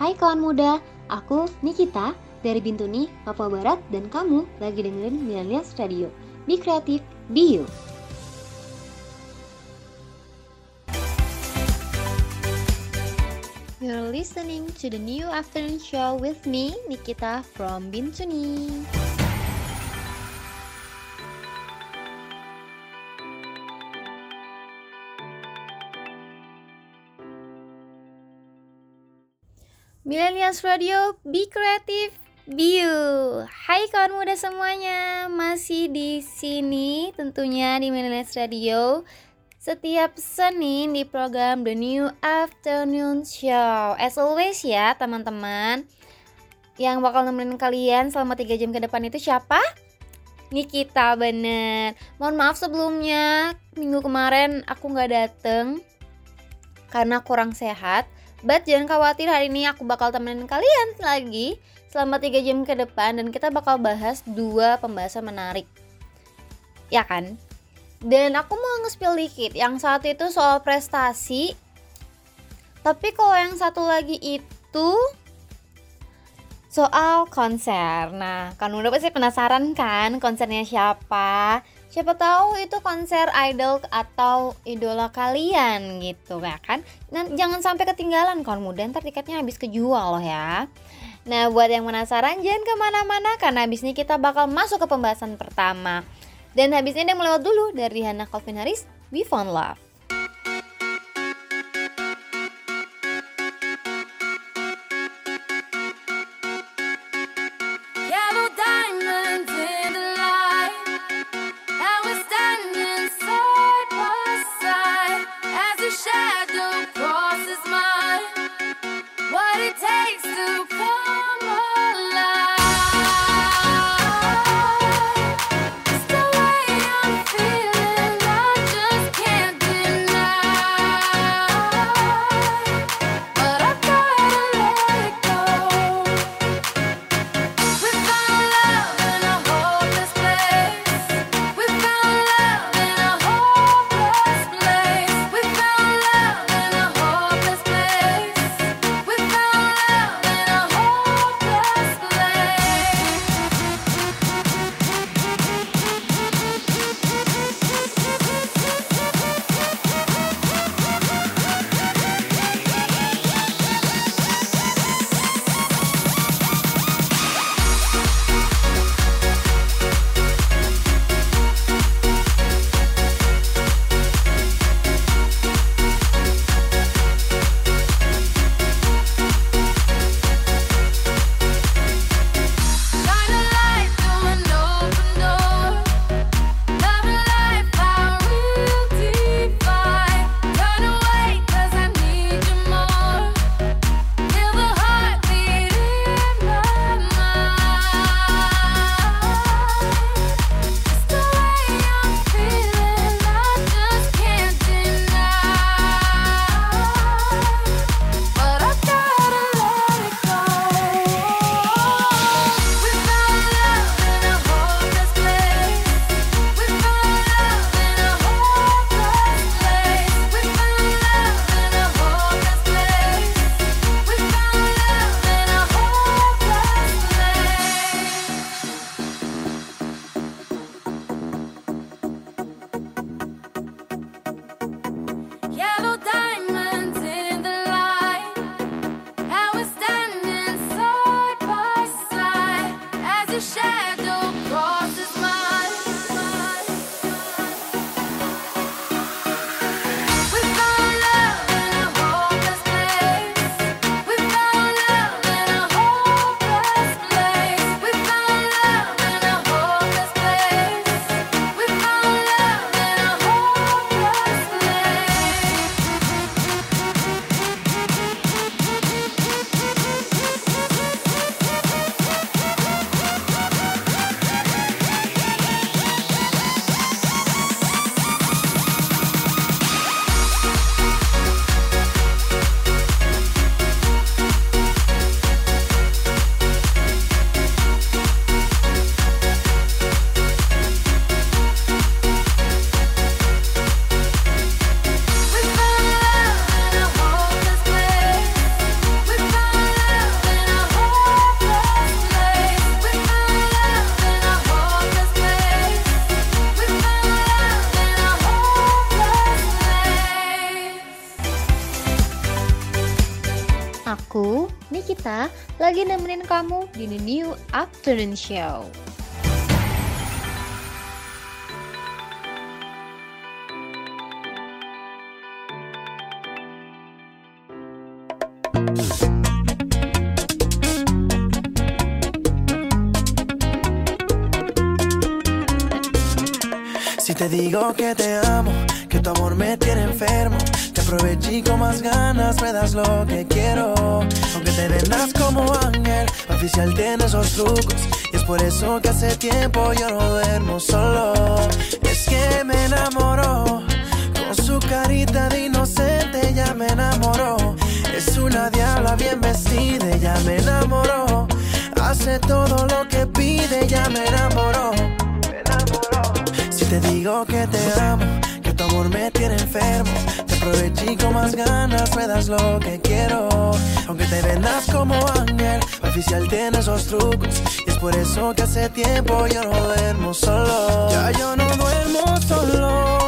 Hai kawan muda, aku Nikita dari Bintuni, Papua Barat dan kamu lagi dengerin Millennials Radio. Be creative, be you. You're listening to the new afternoon show with me, Nikita from Bintuni. Millennials Radio, be creative, be you. Hai kawan muda semuanya, masih di sini tentunya di Millennials Radio. Setiap Senin di program The New Afternoon Show. As always ya teman-teman, yang bakal nemenin kalian selama 3 jam ke depan itu siapa? Nikita bener. Mohon maaf sebelumnya, minggu kemarin aku nggak dateng karena kurang sehat But jangan khawatir hari ini aku bakal temenin kalian lagi selama 3 jam ke depan dan kita bakal bahas dua pembahasan menarik. Ya kan? Dan aku mau nge-spill dikit. Yang satu itu soal prestasi. Tapi kalau yang satu lagi itu soal konser. Nah, kan udah pasti penasaran kan konsernya siapa? Siapa tahu itu konser idol atau idola kalian gitu ya kan. Dan jangan sampai ketinggalan kawan muda ntar tiketnya habis kejual loh ya. Nah buat yang penasaran jangan ke mana-mana karena habis ini kita bakal masuk ke pembahasan pertama. Dan habis ini yang melewat dulu dari Hannah Calvin Harris, We Found Love. Lagi nemenin kamu di The New Afternoon Show. Si te digo que te tu amor me tiene enfermo, te aproveché con más ganas me das lo que quiero. Aunque te vendas como ángel, oficial tiene esos trucos. Y es por eso que hace tiempo yo no duermo solo. Es que me enamoró, con su carita de inocente ya me enamoró. Es una diabla bien vestida, ya me enamoró. Hace todo lo que pide, ya me enamoró. Me enamoró. Si te digo que te amo, tu amor me tiene enfermo, te aproveché con más ganas me das lo que quiero. Aunque te vendas como ángel, oficial tiene esos trucos. Y es por eso que hace tiempo yo no duermo solo. Ya yo no duermo solo.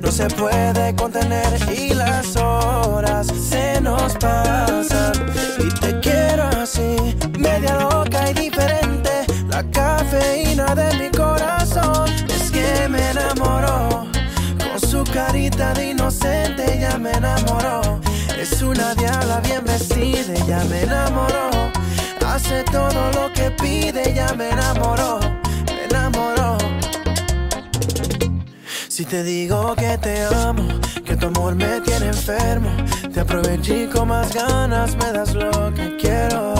No se puede contener y las horas se nos pasan. Y te quiero así, media loca y diferente. La cafeína de mi corazón es que me enamoró. Con su carita de inocente ya me enamoró. Es una diabla bien vestida, ya me enamoró. Hace todo lo que pide, ya me enamoró. Si te digo que te amo, que tu amor me tiene enfermo, te aproveché con más ganas me das lo que quiero.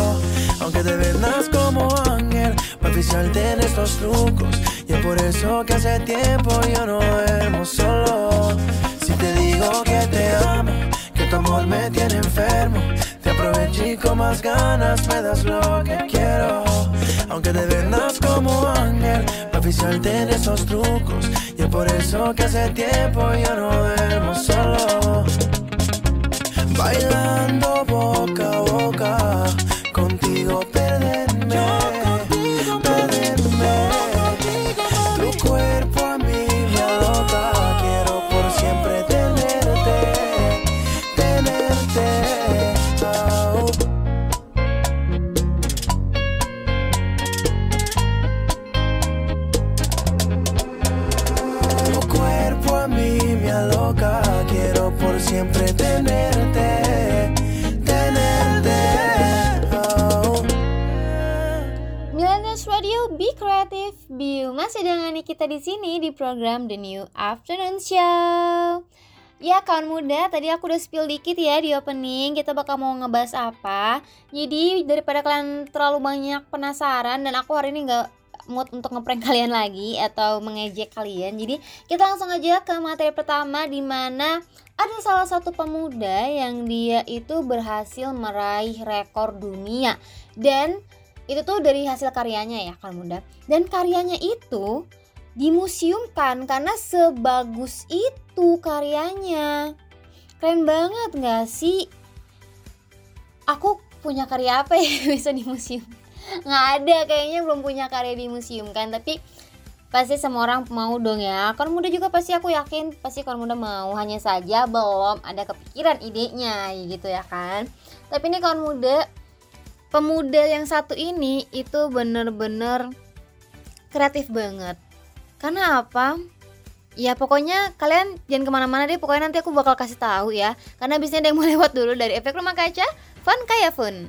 Aunque te vendas como ángel, para oficial tienes los trucos. Y es por eso que hace tiempo yo no duermo solo. Si te digo que te amo, que tu amor me tiene enfermo, te aproveché con más ganas me das lo que quiero. Aunque te vendas como ángel, para oficial tienes esos trucos. Y es por eso que hace tiempo yo no duermo solo. Bailando boca a boca, contigo You. Masih dengan kita di sini di program The New Afternoon Show. Ya kawan muda, tadi aku udah spill dikit ya di opening Kita bakal mau ngebahas apa Jadi daripada kalian terlalu banyak penasaran Dan aku hari ini gak mood untuk ngeprank kalian lagi Atau mengejek kalian Jadi kita langsung aja ke materi pertama Di mana ada salah satu pemuda yang dia itu berhasil meraih rekor dunia Dan itu tuh dari hasil karyanya ya kawan muda Dan karyanya itu dimuseumkan karena sebagus itu karyanya. Keren banget gak sih? Aku punya karya apa ya bisa di museum nggak ada kayaknya belum punya karya di museum kan tapi pasti semua orang mau dong ya. Kan muda juga pasti aku yakin pasti kalau muda mau. Hanya saja belum ada kepikiran idenya gitu ya kan? Tapi ini kawan muda pemuda yang satu ini itu bener-bener kreatif banget. Karena apa? Ya pokoknya kalian jangan ke mana-mana deh. Pokoknya nanti aku bakal kasih tahu ya. Karena abisnya ada yang mau lewat dulu dari efek rumah kaca Fun kayak fun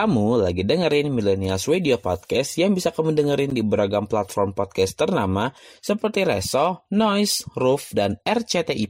Kamu lagi dengerin Millennials Radio Podcast yang bisa kamu dengerin di beragam platform podcast ternama seperti Reso, Noise, Roof, dan RCTI+.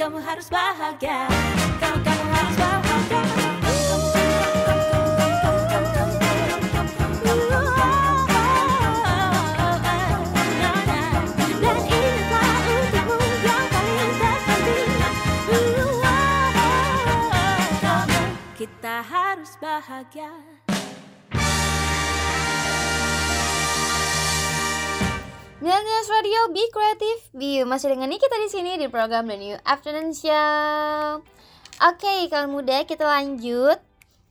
Kamu harus bahagia. Di program The New Afternoon Show. Oke, kalian muda kita lanjut.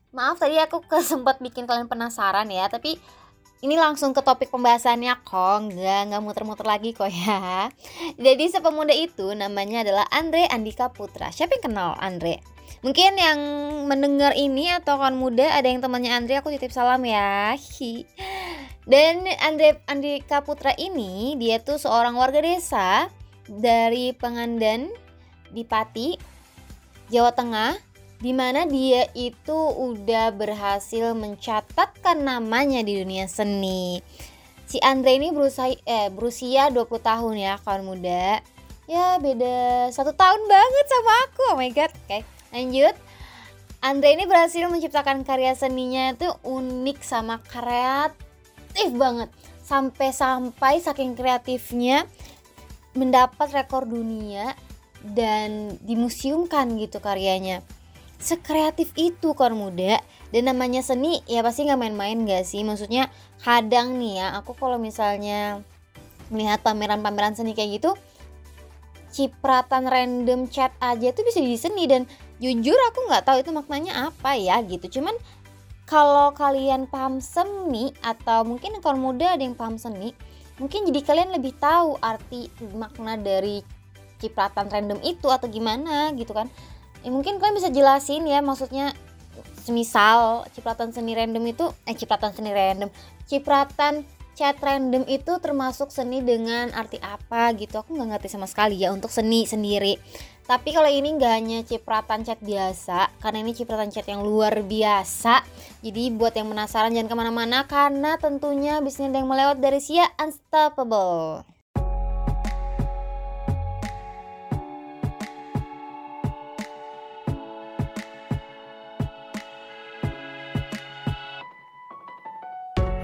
Maaf tadi aku sempat bikin kalian penasaran ya, tapi ini langsung ke topik pembahasannya kok, nggak nggak muter-muter lagi kok ya. Jadi sepemuda itu namanya adalah Andre Andika Putra. Siapa yang kenal Andre? Mungkin yang mendengar ini atau kawan muda ada yang temannya Andre, aku titip salam ya. Hi. Dan Andre Andika Putra ini dia tuh seorang warga desa dari Pangandan di Pati, Jawa Tengah, di mana dia itu udah berhasil mencatatkan namanya di dunia seni. Si Andre ini berusia eh berusia 20 tahun ya kawan muda. Ya beda satu tahun banget sama aku. Oh my god. Oke, lanjut. Andre ini berhasil menciptakan karya seninya itu unik sama kreatif banget. Sampai-sampai saking kreatifnya mendapat rekor dunia dan dimuseumkan gitu karyanya. Sekreatif itu kawan muda. Dan namanya seni ya pasti nggak main-main gak sih? Maksudnya kadang nih ya aku kalau misalnya melihat pameran-pameran seni kayak gitu cipratan random chat aja tuh bisa jadi seni. Dan jujur aku nggak tahu itu maknanya apa ya gitu. Cuman kalau kalian paham seni atau mungkin kawan muda ada yang paham seni mungkin jadi kalian lebih tahu arti makna dari cipratan random itu atau gimana gitu kan. Ya mungkin kalian bisa jelasin ya maksudnya semisal cipratan seni random itu eh cipratan seni random cipratan chat random itu termasuk seni dengan arti apa gitu. Aku nggak ngerti sama sekali ya untuk seni sendiri tapi kalau ini nggak hanya cipratan cat biasa, karena ini cipratan cat yang luar biasa. Jadi buat yang penasaran jangan ke mana-mana karena tentunya bisnis yang melewat dari Sia Unstoppable.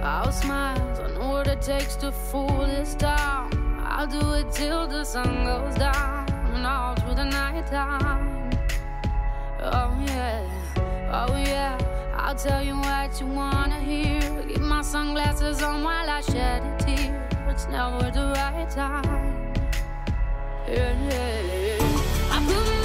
I'll smile, I takes to fool this town. I'll do it till the sun goes down. all through the night time. Oh yeah, oh yeah. I'll tell you what you wanna hear. Keep my sunglasses on while I shed a tear. It's never the right time. Yeah, yeah. I put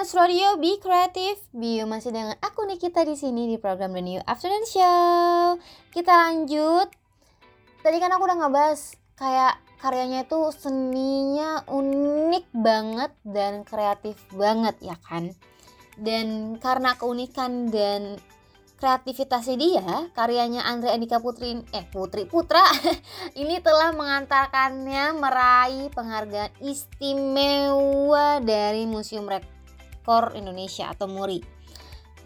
Millennials Radio, Be Creative, You masih dengan aku Nikita di sini di program The New Afternoon Show. Kita lanjut. Tadi kan aku udah ngebahas kayak karyanya itu seninya unik banget dan kreatif banget ya kan. Dan karena keunikan dan kreativitasnya dia, karyanya Andre Andika Putri eh Putri Putra ini telah mengantarkannya meraih penghargaan istimewa dari Museum Rekor Indonesia atau MURI.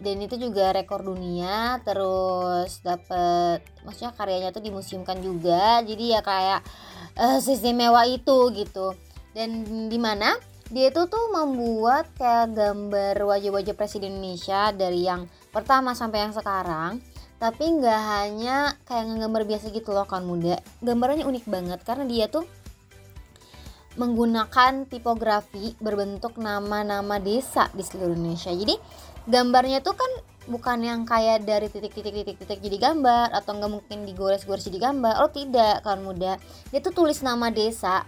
Dan itu juga rekor dunia, terus dapet maksudnya karyanya tuh dimuseumkan juga. Jadi ya kayak eh, seistimewa itu gitu. Dan di mana dia itu tuh membuat kayak gambar wajah-wajah presiden Indonesia dari yang pertama sampai yang sekarang tapi nggak hanya kayak ngegambar biasa gitu loh kan muda gambarannya unik banget karena dia tuh menggunakan tipografi berbentuk nama-nama desa di seluruh Indonesia. Jadi gambarnya tuh kan bukan yang kayak dari titik-titik-titik-titik jadi gambar atau nggak mungkin digores-gores jadi gambar. Oh tidak kan muda. Dia tuh tulis nama desa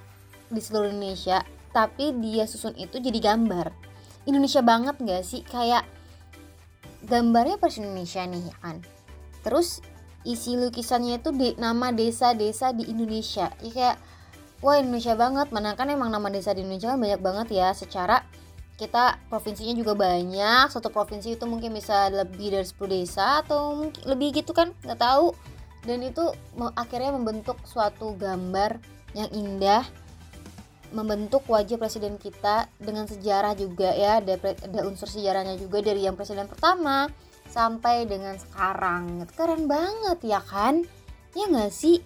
di seluruh Indonesia tapi dia susun itu jadi gambar. Indonesia banget nggak sih? Kayak gambarnya presiden Indonesia nih ya kan? Terus isi lukisannya itu di nama desa-desa di Indonesia. Ya kayak wah Indonesia banget. Mana kan emang nama desa di Indonesia kan banyak banget ya. Secara kita provinsinya juga banyak. Satu provinsi itu mungkin bisa lebih dari 10 desa atau mungkin lebih gitu kan. Nggak tahu. Dan itu akhirnya membentuk suatu gambar yang indah. Membentuk wajah presiden kita dengan sejarah juga ya. Ada, ada unsur sejarahnya juga dari yang presiden pertama sampai dengan sekarang. Keren banget ya kan? Ya nggak sih?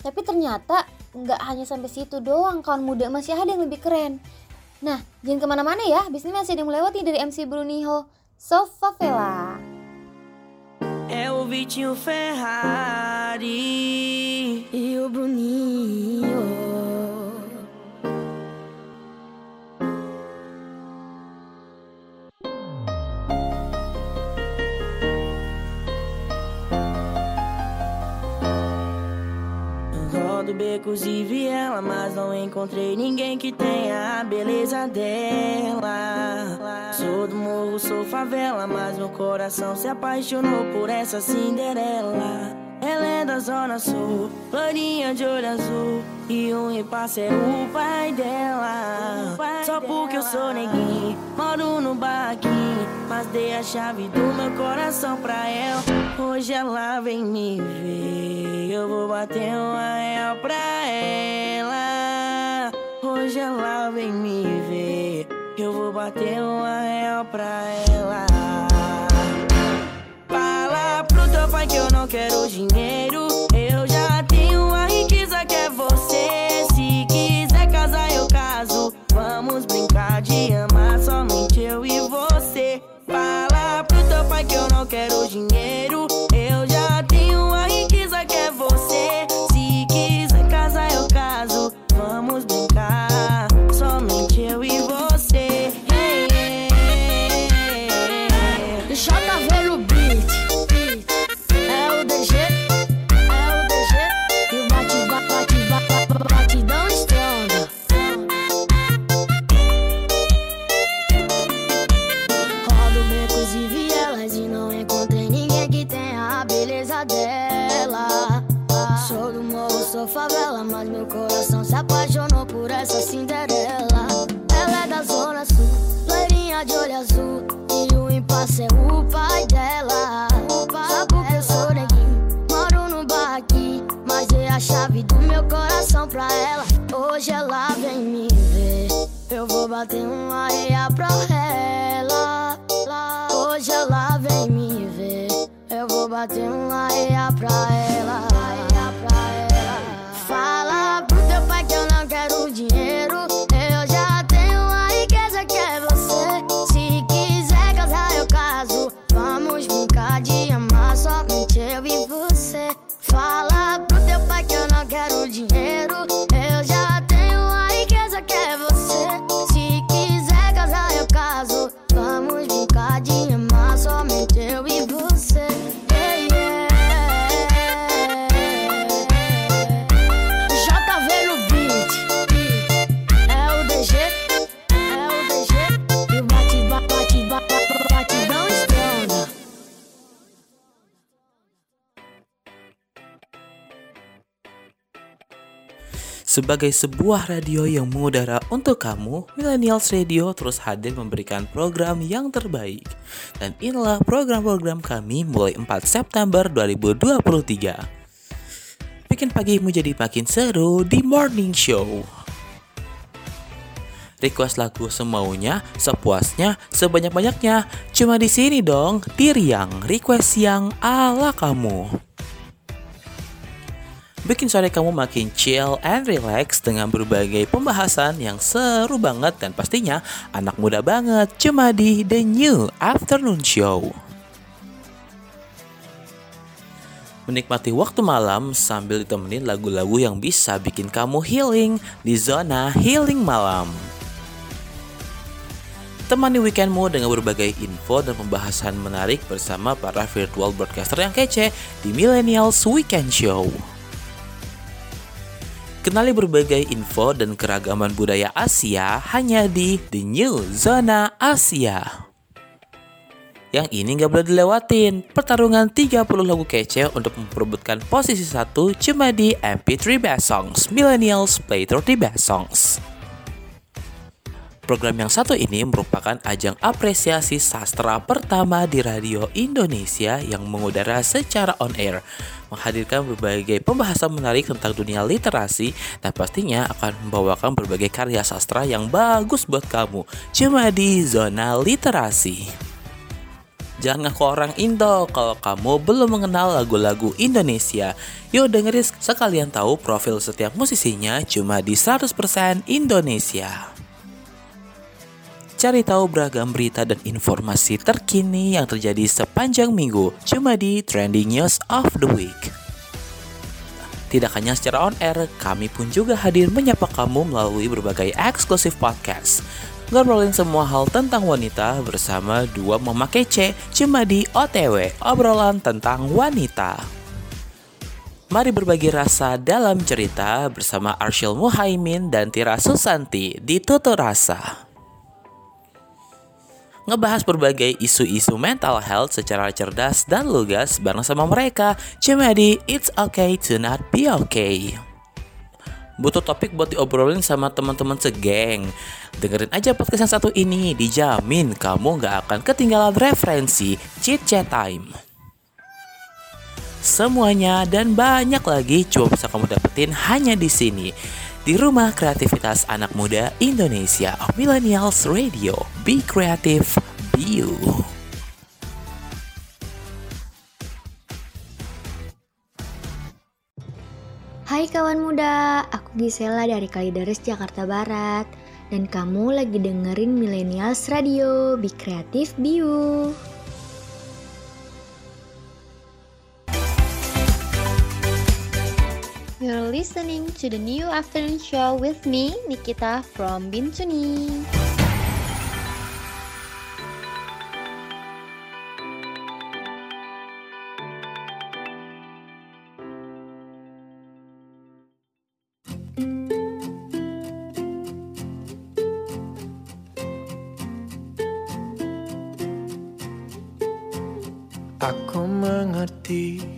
Tapi ternyata nggak hanya sampai situ doang kawan muda masih ada yang lebih keren nah jangan ke mana-mana ya abis ini masih ada yang melewati dari MC Bruniho Sofa Vela É o Vitinho Ferrari. E. Rodo becos e viela, mas não encontrei ninguém que tenha a beleza dela. Sou do morro, sou favela, mas meu coração se apaixonou por essa Cinderela. Ela é da zona sul, loirinha de olho azul E um impasse é o pai dela. Só porque eu sou neguinho, moro no barraquinho Mas dei a chave do meu coração pra ela. Hoje ela vem me ver Eu vou bater uma real pra ela. Hoje ela vem me ver Eu vou bater uma real pra ela que eu não quero dinheiro. Eu já tenho a riqueza que é você. Se quiser casar, eu caso. Vamos brincar de amar somente eu e você. Fala pro teu pai que eu não quero dinheiro. Sebagai sebuah radio yang mengudara untuk kamu, Millennials Radio terus hadir memberikan program yang terbaik. Dan inilah program-program kami mulai 4 September 2023. Bikin pagimu jadi makin seru di Morning Show. Request lagu semaunya, sepuasnya, sebanyak-banyaknya. Cuma di sini dong, di Riang, request yang ala kamu. Bikin sore kamu makin chill and relax dengan berbagai pembahasan yang seru banget dan pastinya anak muda banget cuma di The New Afternoon Show. Menikmati waktu malam sambil ditemenin lagu-lagu yang bisa bikin kamu healing di zona healing malam. Temani weekendmu dengan berbagai info dan pembahasan menarik bersama para virtual broadcaster yang kece di Millennials Weekend Show. Kenali berbagai info dan keragaman budaya Asia hanya di The New Zona Asia. Yang ini nggak boleh dilewatin, pertarungan 30 lagu kece untuk memperebutkan posisi satu cuma di MP3 Best Songs, Millennials Play 30 Best Songs. Program yang satu ini merupakan ajang apresiasi sastra pertama di radio Indonesia yang mengudara secara on air, menghadirkan berbagai pembahasan menarik tentang dunia literasi dan pastinya akan membawakan berbagai karya sastra yang bagus buat kamu cuma di zona literasi. Jangan ngaku orang Indo kalau kamu belum mengenal lagu-lagu Indonesia. Yuk dengerin sekalian tahu profil setiap musisinya cuma di 100% Indonesia. Cari tahu beragam berita dan informasi terkini yang terjadi sepanjang minggu cuma di Trending News of the Week. Tidak hanya secara on air, kami pun juga hadir menyapa kamu melalui berbagai eksklusif podcast. Ngobrolin semua hal tentang wanita bersama dua memakai C cuma di OTW, obrolan tentang wanita. Mari berbagi rasa dalam cerita bersama Arshil Muhaimin dan Tira Susanti di Tutur Rasa ngebahas berbagai isu-isu mental health secara cerdas dan lugas bareng sama mereka cuma di It's Okay to Not Be Okay. Butuh topik buat diobrolin sama teman-teman segeng? Dengerin aja podcast yang satu ini, dijamin kamu nggak akan ketinggalan referensi chit chat time. Semuanya dan banyak lagi cuma bisa kamu dapetin hanya di sini di Rumah Kreativitas Anak Muda Indonesia Millennials Radio. Be creative, be you. Hai kawan muda, aku Gisela dari Kalideres, Jakarta Barat. Dan kamu lagi dengerin Millennials Radio, Be Creative, Be You. You're listening to the new afternoon show with me, Nikita from Bintuni. Aku mengerti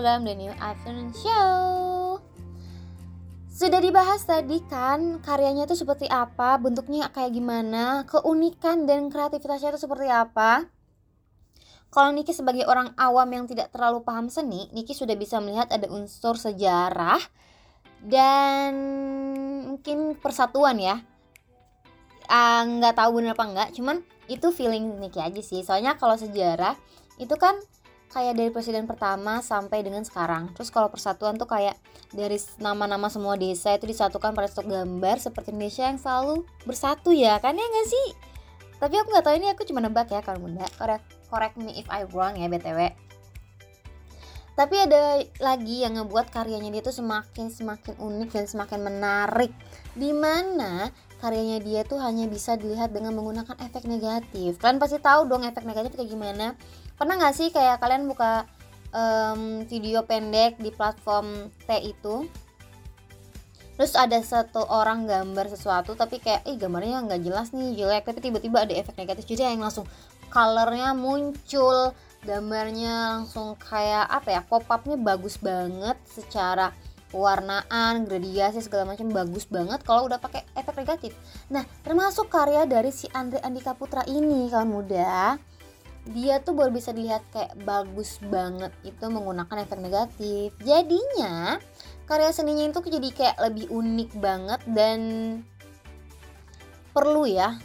program The New Afternoon Show. Sudah dibahas tadi kan karyanya itu seperti apa, bentuknya kayak gimana, keunikan dan kreativitasnya itu seperti apa. Kalau Niki sebagai orang awam yang tidak terlalu paham seni, Niki sudah bisa melihat ada unsur sejarah dan mungkin persatuan ya. Ah, nggak tahu bener apa enggak, cuman itu feeling Niki aja sih. Soalnya kalau sejarah itu kan kayak dari presiden pertama sampai dengan sekarang. Terus kalau persatuan tuh kayak dari nama-nama semua desa itu disatukan pada satu gambar seperti Indonesia yang selalu bersatu ya kan ya nggak sih? Tapi aku nggak tahu ini aku cuma nebak ya kalau bunda. Correct, correct me if I wrong ya btw. Tapi ada lagi yang ngebuat karyanya dia tuh semakin semakin unik dan semakin menarik. Di mana karyanya dia tuh hanya bisa dilihat dengan menggunakan efek negatif. Kalian pasti tahu dong efek negatif kayak gimana. Pernah nggak sih kayak kalian buka em, video pendek di platform T itu? Terus ada satu orang gambar sesuatu tapi kayak ih gambarnya nggak jelas nih jelek. Tapi tiba-tiba ada efek negatif jadi yang langsung colornya muncul gambarnya langsung kayak apa ya pop upnya bagus banget secara warnaan gradiasi segala macam bagus banget kalau udah pakai efek negatif. Nah termasuk karya dari si Andre Andika Putra ini kawan muda dia tuh baru bisa dilihat kayak bagus banget itu menggunakan efek negatif. Jadinya karya seninya itu jadi kayak lebih unik banget dan perlu ya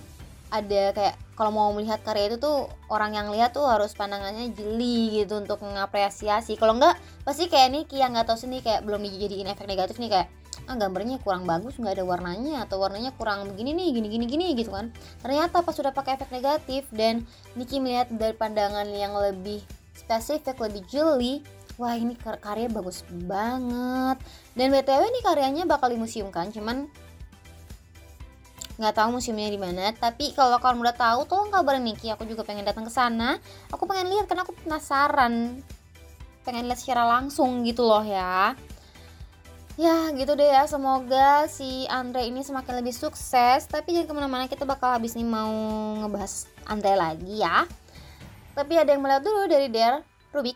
ada kayak kalau mau melihat karya itu tuh orang yang lihat tuh harus pandangannya jeli gitu untuk mengapresiasi. Kalau enggak pasti kayak Niki yang nggak tahu sini kayak belum dijadiin efek negatif nih kayak ah gambarnya kurang bagus nggak ada warnanya atau warnanya kurang begini nih gini gini gini gitu kan. Ternyata pas sudah pakai efek negatif dan Niki melihat dari pandangan yang lebih spesifik lebih jeli wah ini kar- karya bagus banget. Dan btw ini karyanya bakal dimuseumkan cuman nggak tahu museumnya di mana. Tapi kalau kalian udah tahu tolong kabarin Niki aku juga pengen datang ke sana. Aku pengen lihat karena aku penasaran. Pengen lihat secara langsung gitu loh ya ya gitu deh ya. Semoga si Andre ini semakin lebih sukses. Tapi jangan ke mana-mana kita bakal habis nih mau ngebahas Andre lagi ya. Tapi ada yang melihat dulu dari Der Rubik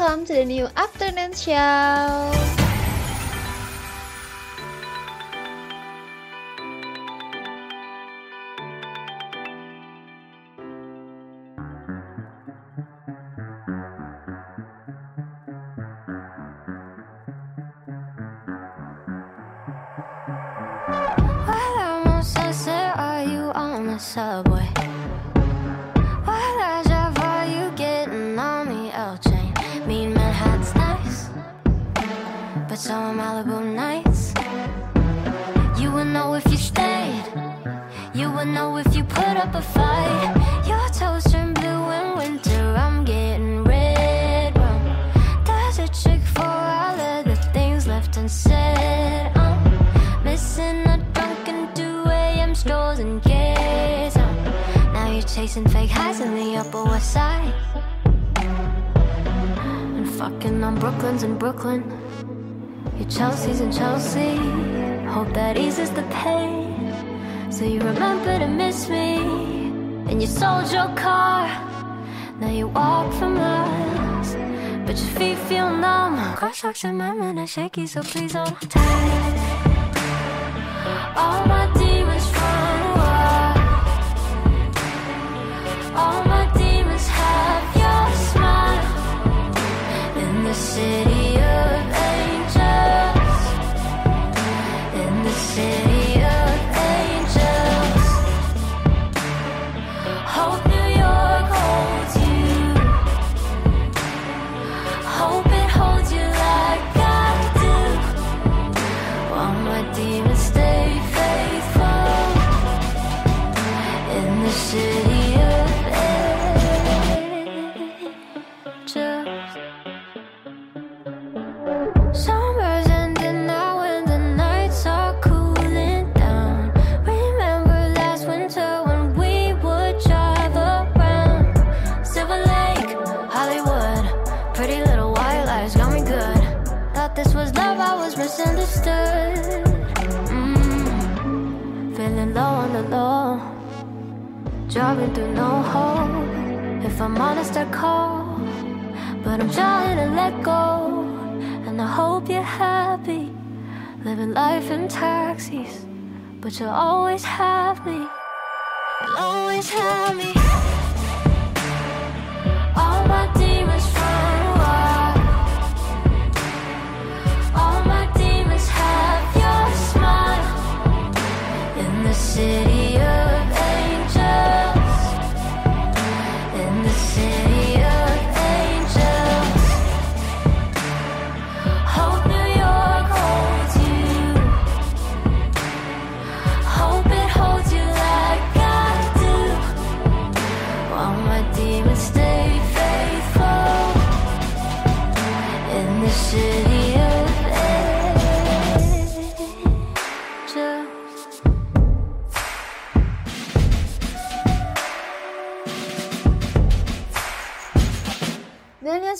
Welcome to the new afternoon show So you remember to miss me. And you sold your car. Now you walk for miles. But your feet feel numb. Crosswalks in my mind are shaky, so please hold tight. All my driving through no hope. If I'm honest, I call, but I'm trying to let go. And I hope you're happy, living life in taxis. But you'll always have me, you'll always have me. All my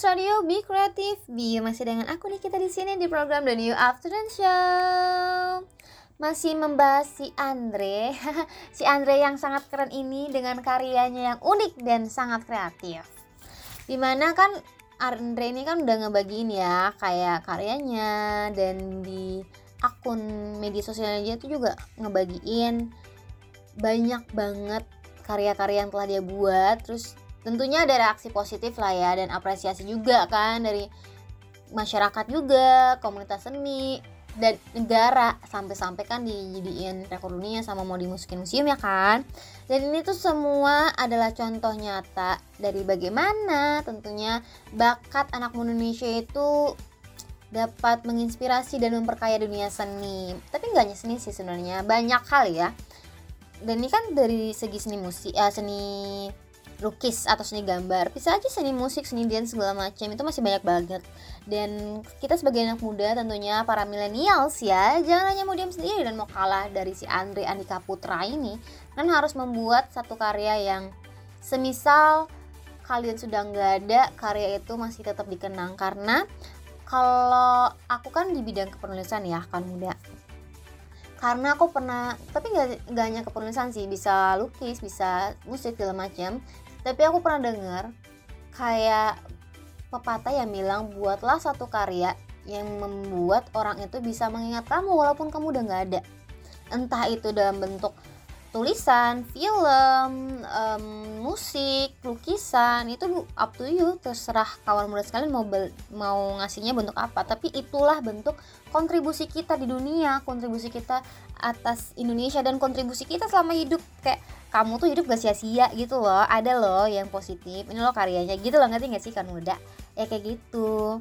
Millennials Radio, Be Creative, Be masih dengan aku nih kita di sini di program The New Afternoon Show. Masih membahas si Andre, si Andre yang sangat keren ini dengan karyanya yang unik dan sangat kreatif. Di mana kan Andre ini kan udah ngebagiin ya kayak karyanya dan di akun media sosialnya dia tuh juga ngebagiin banyak banget karya-karya yang telah dia buat terus tentunya ada reaksi positif lah ya dan apresiasi juga kan dari masyarakat juga komunitas seni dan negara. Sampai-sampai kan dijadiin rekor dunia sama mau dimasukin museum ya kan? Dan ini tuh semua adalah contoh nyata dari bagaimana tentunya bakat anak muda Indonesia itu dapat menginspirasi dan memperkaya dunia seni. Tapi nggak hanya seni sih sebenarnya banyak hal ya. Dan ini kan dari segi seni musik eh, seni lukis atau seni gambar. Bisa aja seni musik seni dance segala macam itu masih banyak banget. Dan kita sebagai anak muda tentunya para millennials ya jangan hanya mau diam sendiri dan mau kalah dari si Andre Andika Putra ini. Kan harus membuat satu karya yang semisal kalian sudah nggak ada karya itu masih tetap dikenang. Karena kalau aku kan di bidang kepenulisan ya kan muda. Karena aku pernah tapi nggak hanya kepenulisan sih bisa lukis bisa musik segala macam tapi aku pernah dengar kayak pepatah yang bilang buatlah satu karya yang membuat orang itu bisa mengingat kamu walaupun kamu udah nggak ada. Entah itu dalam bentuk tulisan, film, em, musik, lukisan itu up to you terserah kawan muda sekalian mau bel- mau ngasihnya bentuk apa. Tapi itulah bentuk kontribusi kita di dunia kontribusi kita atas Indonesia dan kontribusi kita selama hidup. Kayak kamu tuh hidup gak sia-sia gitu loh. Ada loh yang positif ini loh karyanya. Gitu loh ngerti gak sih kan muda? Ya kayak gitu.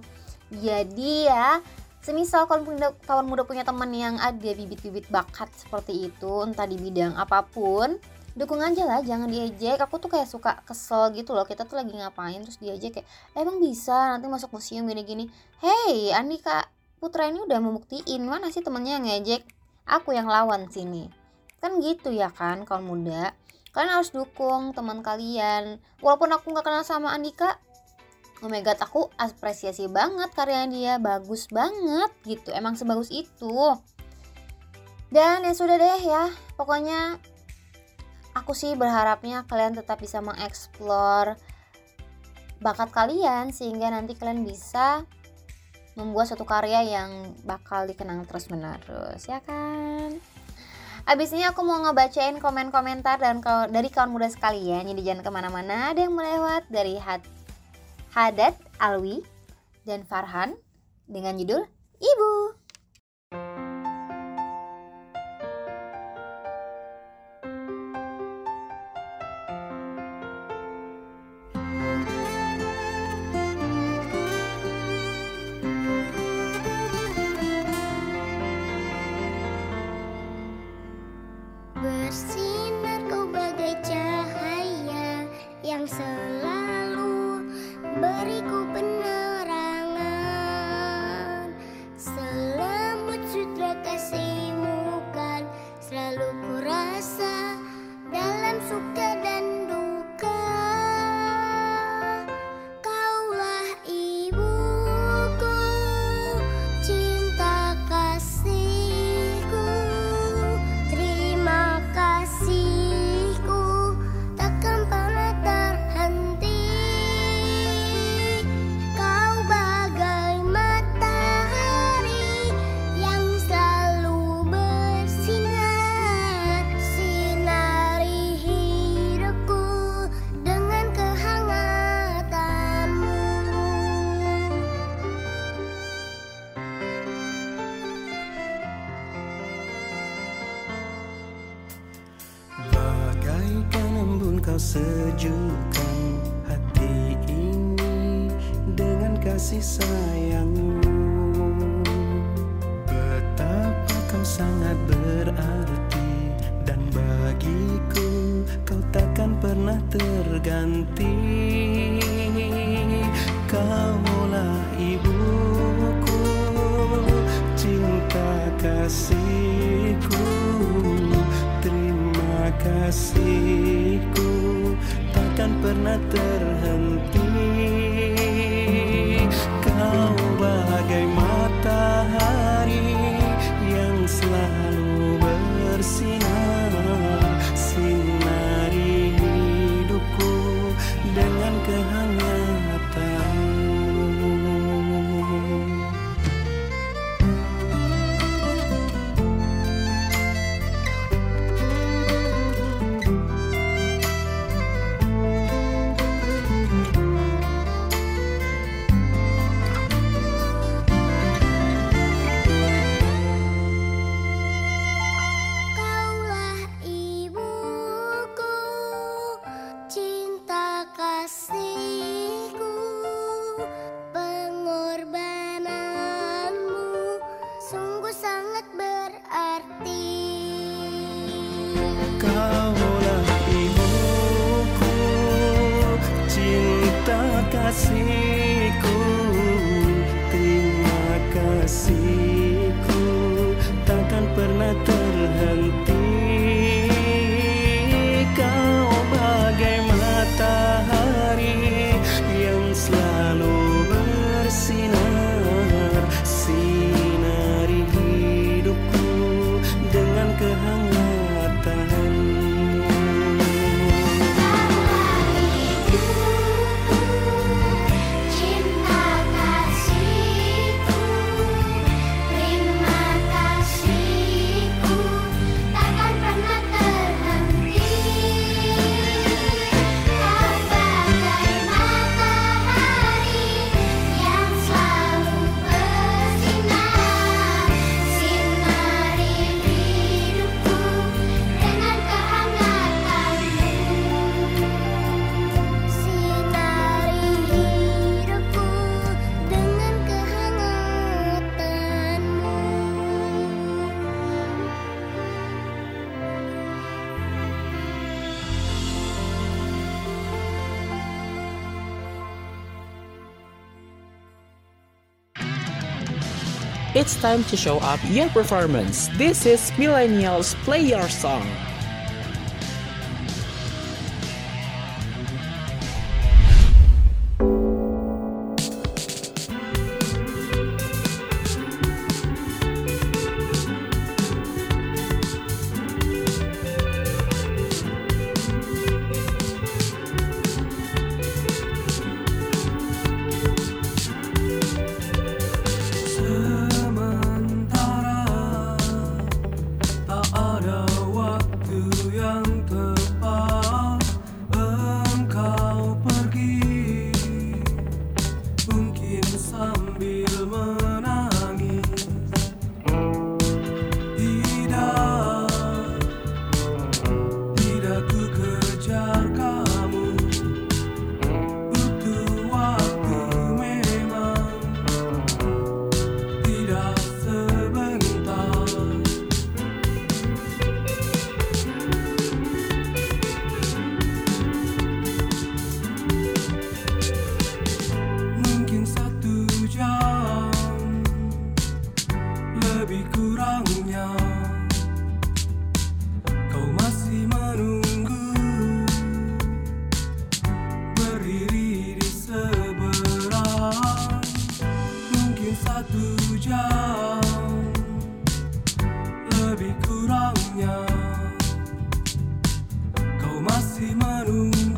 Jadi ya semisal kawan muda, kawan muda punya teman yang ada bibit-bibit bakat seperti itu entah di bidang apa pun dukung aja lah jangan diejek. Aku tuh kayak suka kesel gitu loh. Kita tuh lagi ngapain terus diejek kayak emang bisa nanti masuk museum gini-gini? Hey Andika Putra ini udah membuktiin. Mana sih temennya yang ngejek? Aku yang lawan sini kan gitu ya kan kawan muda. Kalian harus dukung teman kalian. Walaupun aku nggak kenal sama Andika oh my god aku apresiasi banget karya dia. Bagus banget gitu emang sebagus itu. Dan ya sudah deh ya pokoknya aku sih berharapnya kalian tetap bisa mengeksplor bakat kalian sehingga nanti kalian bisa membuat suatu karya yang bakal dikenang terus menerus ya kan Abis ini aku mau ngebacain komen-komentar dan dari kawan muda sekalian. Jadi jangan ke mana-mana. Ada yang melewat dari Had Haddad Alwi dan Farhan Dengan judul Ibu It's time to show up your performance. This is Millennials Play Your Song. satu jam. Lebih kurangnya kau masih menunggu.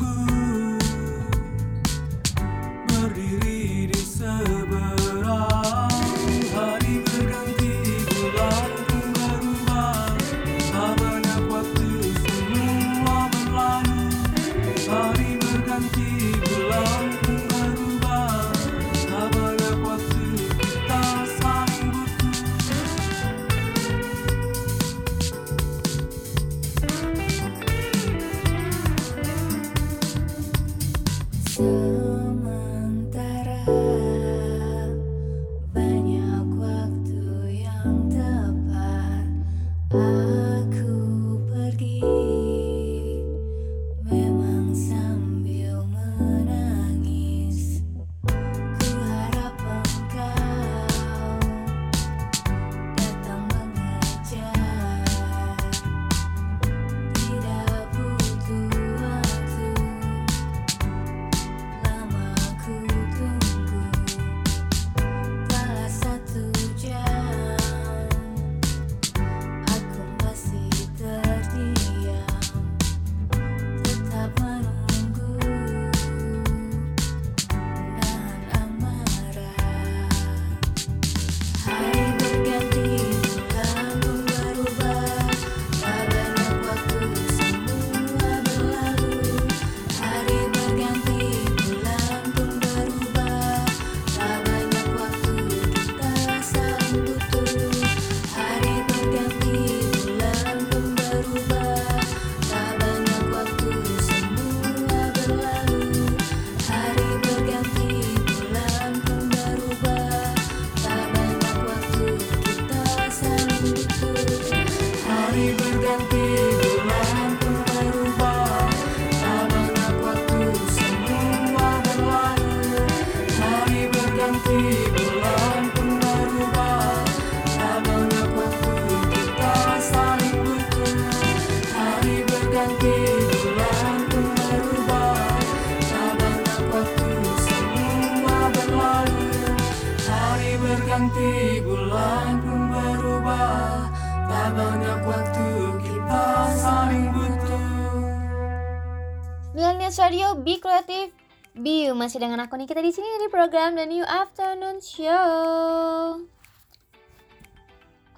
Masih dengan aku Nikita di sini di program The New Afternoon Show.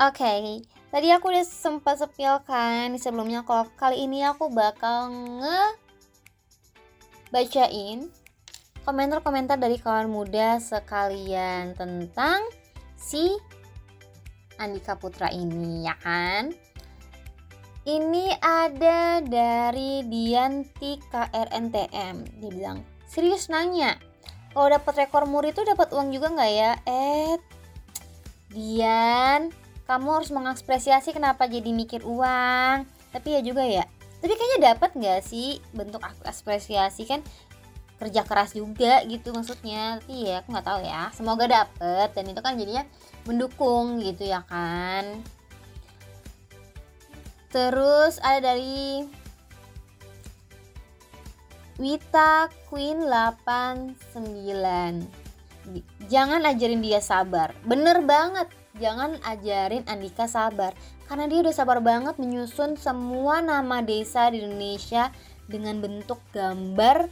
Oke, tadi aku udah sempat sepilkan sebelumnya kalau kali ini aku bakal nge bacain komentar-komentar dari kawan muda sekalian tentang si Andika Putra ini ya kan. Ini ada dari Dianti KRNTM. Dia bilang, serius nanya, kalau dapat rekor muri itu dapat uang juga nggak ya? Eh, Dian, kamu harus mengapresiasi kenapa jadi mikir uang. Tapi ya juga ya. Tapi kayaknya dapat nggak sih bentuk apresiasi kan kerja keras juga gitu maksudnya. Tapi ya aku nggak tahu ya. Semoga dapet dan itu kan jadinya mendukung gitu ya kan. Terus ada dari Wita Queen 89 Jangan ajarin dia sabar. Bener banget. Jangan ajarin Andika sabar. Karena dia udah sabar banget menyusun semua nama desa di Indonesia Dengan bentuk gambar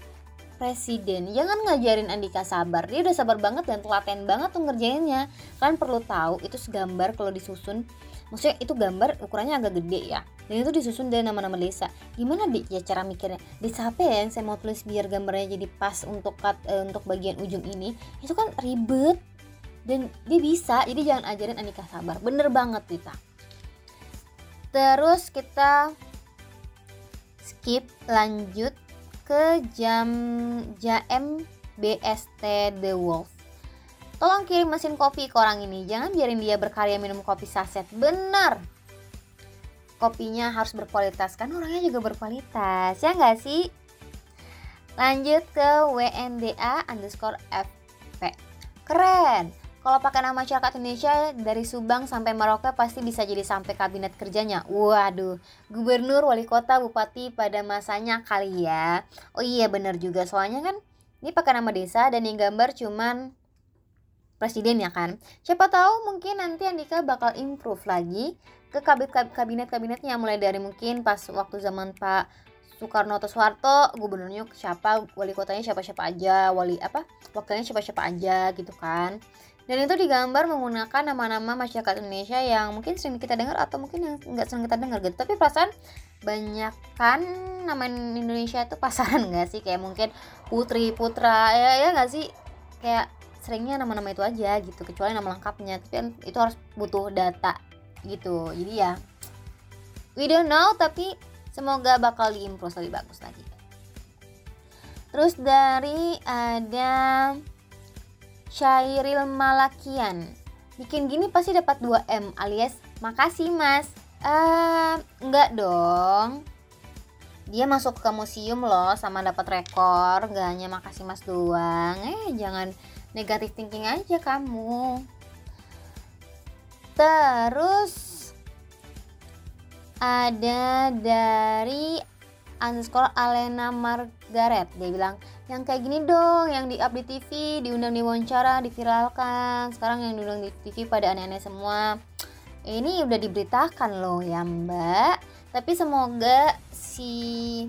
presiden. Jangan ngajarin Andika sabar. Dia udah sabar banget dan telaten banget tuh ngerjainnya. Kalian perlu tahu itu segambar kalau disusun. Maksudnya itu gambar ukurannya agak gede ya dan itu disusun dari nama-nama desa gimana dik ya cara mikirnya. Desa apa ya yang saya mau tulis biar gambarnya jadi pas untuk cut, eh, untuk bagian ujung ini? Itu kan ribet. Dan dia bisa. Jadi jangan ajarin Andika sabar. Bener banget Wita terus kita skip lanjut ke jam jam BST The Wolf. Tolong kirim mesin kopi ke orang ini. Jangan biarin dia berkarya minum kopi saset. Benar. Kopinya harus berkualitas. Kan orangnya juga berkualitas. Ya nggak sih? Lanjut ke WNDA underscore FP. Keren. Kalau pakai nama masyarakat Indonesia dari Subang sampai Merauke pasti bisa jadi sampai kabinet kerjanya. Waduh, gubernur, wali kota, bupati pada masanya kali ya. Oh iya bener juga soalnya kan ini pakai nama desa dan yang gambar cuman presiden ya kan. Siapa tahu mungkin nanti Andika bakal improve lagi ke kabinet-kabinetnya. Mulai dari mungkin pas waktu zaman Pak Soekarno atau Soeharto, gubernurnya siapa, wali kotanya siapa-siapa aja, wali apa, wakilnya siapa-siapa aja gitu kan. Dan itu digambar menggunakan nama-nama masyarakat Indonesia yang mungkin sering kita dengar atau mungkin yang nggak sering kita dengar gitu. Tapi perasaan banyak kan nama Indonesia itu pasaran nggak sih? Kayak mungkin Putri Putra ya ya nggak sih? Kayak seringnya nama-nama itu aja gitu kecuali nama lengkapnya. Tapi kan itu harus butuh data gitu. Jadi ya we don't know tapi semoga bakal diimprove lebih bagus lagi. Terus dari ada Syairil Malakian. Bikin gini pasti dapat 2M alias makasih mas. Eh enggak dong. Dia masuk ke museum loh sama dapat rekor. Gak hanya makasih mas doang. Eh jangan negatif thinking aja kamu terus ada dari underscore Alena Margaret. Dia bilang yang kayak gini dong yang di up di TV diundang diwawancara diviralkan. Sekarang yang diundang di TV pada aneh-aneh semua. Ini udah diberitakan loh ya mbak. Tapi semoga si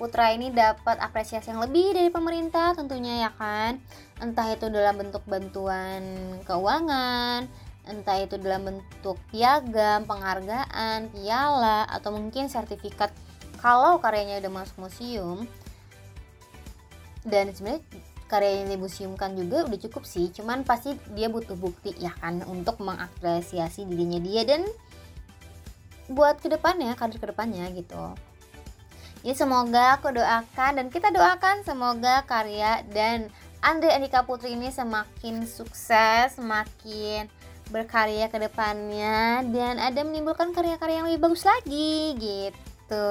Putra ini dapat apresiasi yang lebih dari pemerintah tentunya ya kan. Entah itu dalam bentuk bantuan keuangan entah itu dalam bentuk piagam, penghargaan, piala atau mungkin sertifikat. Kalau karyanya udah masuk museum dan sebenarnya karya yang dimuseumkan juga udah cukup sih. Cuman pasti dia butuh bukti ya kan untuk mengapresiasi dirinya dia dan buat ke depannya karir ke depannya gitu. Ya semoga aku doakan dan kita doakan semoga karya dan Andre Andika Putri ini semakin sukses semakin berkarya ke depannya dan ada menimbulkan karya-karya yang lebih bagus lagi gitu.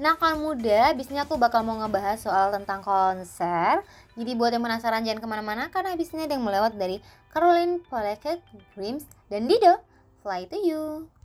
Nah, kalau muda, bisnya aku bakal mau ngebahas soal tentang konser. Jadi buat yang penasaran jangan ke mana-mana karena abisnya ada yang melewat dari Caroline Poleket, Dreams, dan Dido. Fly to you!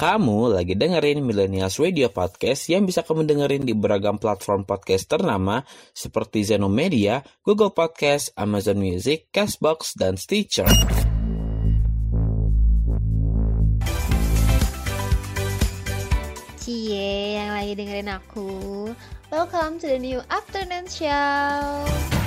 Kamu lagi dengerin Millennials Radio Podcast yang bisa kamu dengerin di beragam platform podcast ternama seperti Zeno Media, Google Podcast, Amazon Music, Castbox, dan Stitcher. dengerin aku. Welcome to the new afternoon show.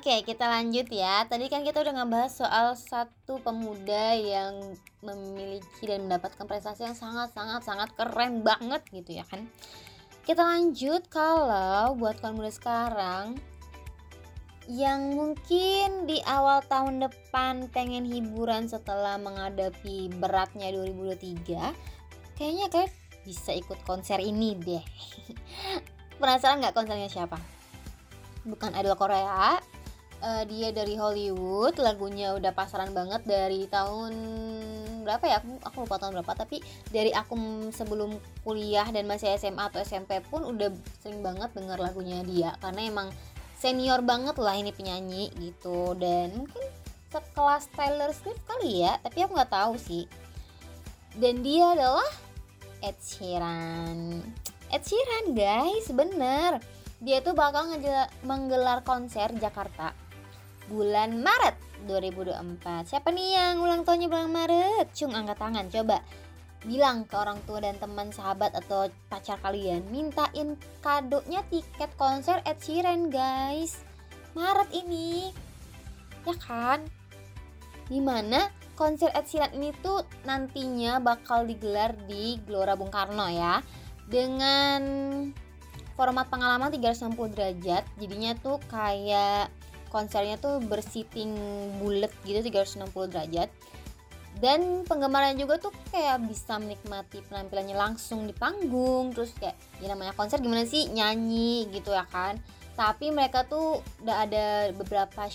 Oke, kita lanjut ya. Tadi kan kita udah ngebahas soal satu pemuda yang memiliki dan mendapatkan prestasi yang sangat sangat sangat keren banget gitu ya kan. Kita lanjut kalau buat kaum muda sekarang yang mungkin di awal tahun depan pengen hiburan setelah menghadapi beratnya 2023 kayaknya kayak bisa ikut konser ini deh penasaran nggak konsernya siapa bukan idol Korea Eh, dia dari Hollywood lagunya udah pasaran banget dari tahun berapa ya? Aku, aku lupa tahun berapa tapi dari aku sebelum kuliah dan masih SMA atau SMP pun udah sering banget denger lagunya dia karena emang senior banget lah ini penyanyi gitu. Dan mungkin sekelas Taylor Swift kali ya tapi aku nggak tahu sih. Dan dia adalah Ed Sheeran. Ed Sheeran guys, bener. Dia tuh bakal menggelar konser Jakarta bulan Maret 2024. Siapa nih yang ulang tahunnya bulan Maret? Cung angkat tangan coba. Bilang ke orang tua dan teman sahabat atau pacar kalian mintain kadonya tiket konser Ed Sheeran guys. Maret ini. Ya kan? Di mana konser Ed Sheeran ini tuh nantinya bakal digelar di Gelora Bung Karno ya dengan format pengalaman 360 derajat jadinya tuh kayak konsernya tuh bersiting bulat gitu 360 derajat. Dan penggemarnya juga tuh kayak bisa menikmati penampilannya langsung di panggung terus kayak ya namanya konser gimana sih nyanyi? gitu ya kan. Tapi mereka tuh udah ada beberapa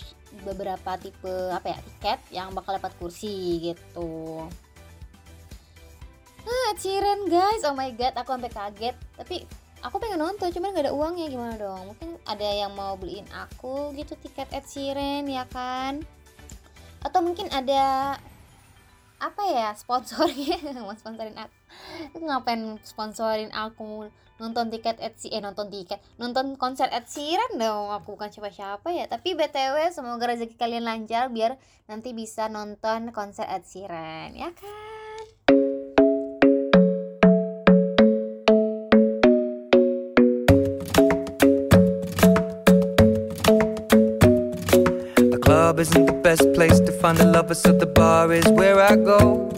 beberapa tipe apa ya tiket yang bakal dapat kursi gitu. Ah Ciren guys. Oh my god aku sampai kaget. Tapi aku pengen nonton cuman gak ada uangnya gimana dong? Mungkin ada yang mau beliin aku gitu tiket Ed Sheeran ya kan? Atau mungkin ada apa ya sponsornya? Mau sponsorin aku? Ngapain sponsorin aku nonton tiket Ed eh nonton tiket nonton konser Ed Sheeran dong. Aku bukan siapa-siapa ya tapi btw semoga rezeki kalian lancar biar nanti bisa nonton konser Ed Sheeran ya kan club isn't the best place to find a lover, so the bar is where I go.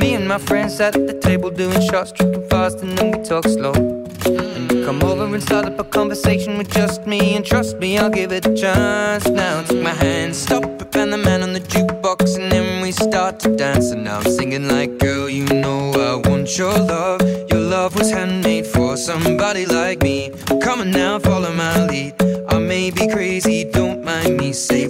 Me and my friends sat at the table doing shots, tripping fast, and then we talk slow. And you come over and start up a conversation with just me, and trust me, I'll give it a chance. Now take my hand, stop it, and the man on the jukebox, and then we start to dance. And now I'm singing like, girl, you know I want your love. Your love was handmade for somebody like me. Come on now, follow my lead. I may be crazy, don't mind me. Say,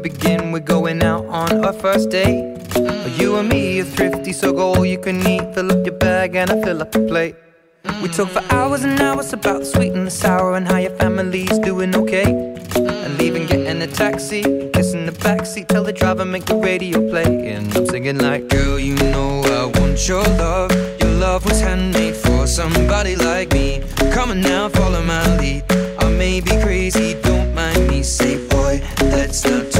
begin. We're going out on our first date. Mm. You and me are thrifty, so go all you can eat. Fill up your bag and I fill up the plate. We mm. talk for hours and hours about the sweet and the sour and how your family's doing okay. Mm. And leaving, getting a taxi, kissing the backseat, tell the driver make the radio play. And I'm singing like, girl, you know I want your love. Your love was handmade for somebody like me. Come on now, follow my lead. I may be crazy, don't mind me. Say, boy, let's not talk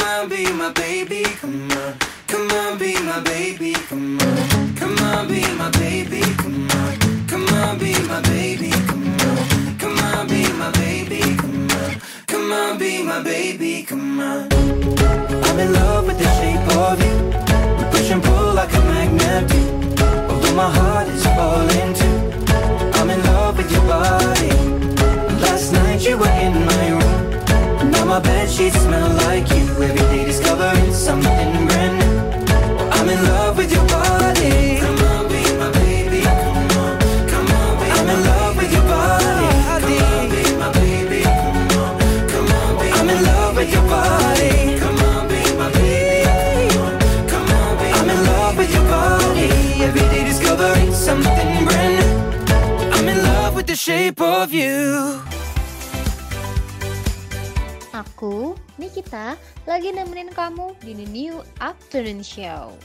Come on, be my baby, come on. Come on, be my baby, come on. Come on, be my baby, come on. Come on, be my baby, come on. Come on, be my baby, come on. Come on, be my baby, come on. I'm in love with the shape of you. We push and pull like a magnet do. Although my heart is falling too. I'm in love with your body. Last night you were in my room. Now my bed sheets aku, Nikita, lagi nemenin kamu di The New Afternoon Show.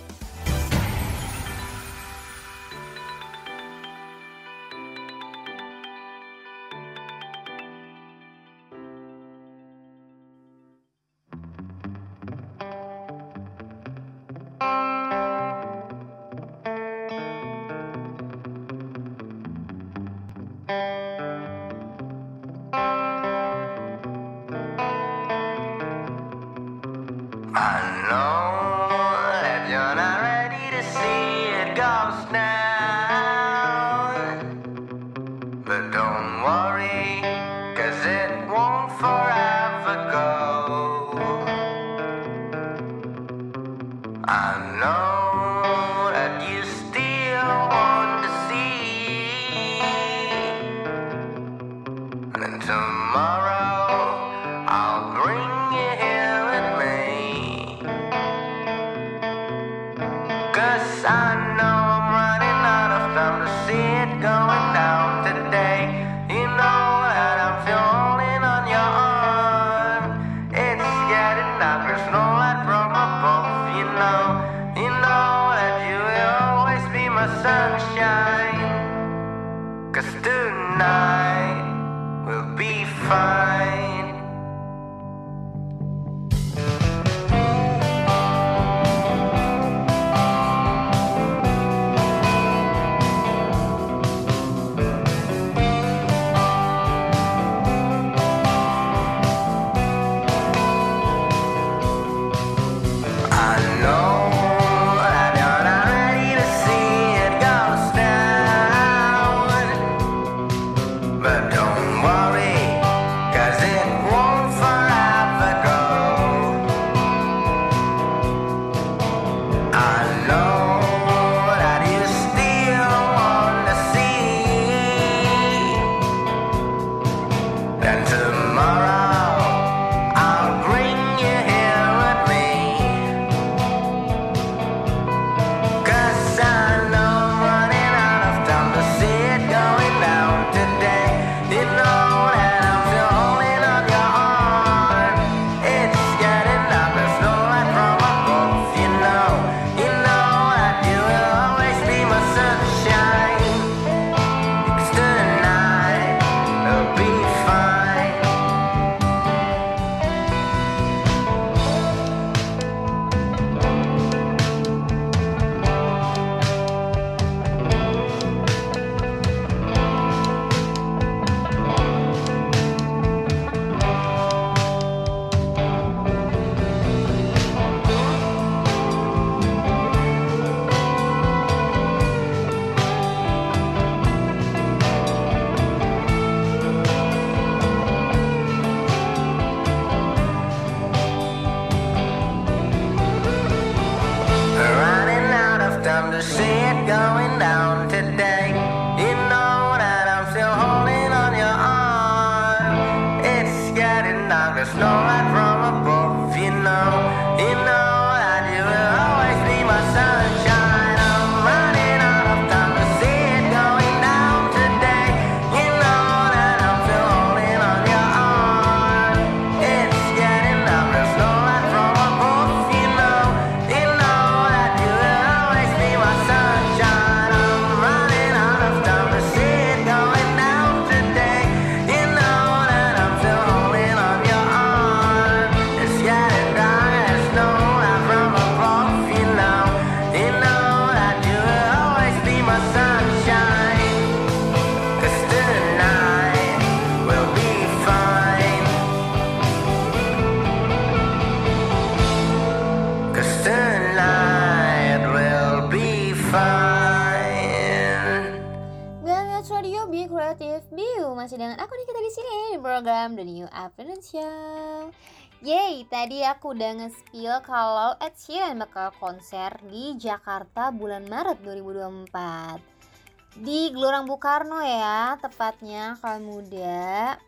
Ed Sheeran bakal konser di Jakarta bulan Maret 2024 di Gelora Bung Karno ya tepatnya kalau muda.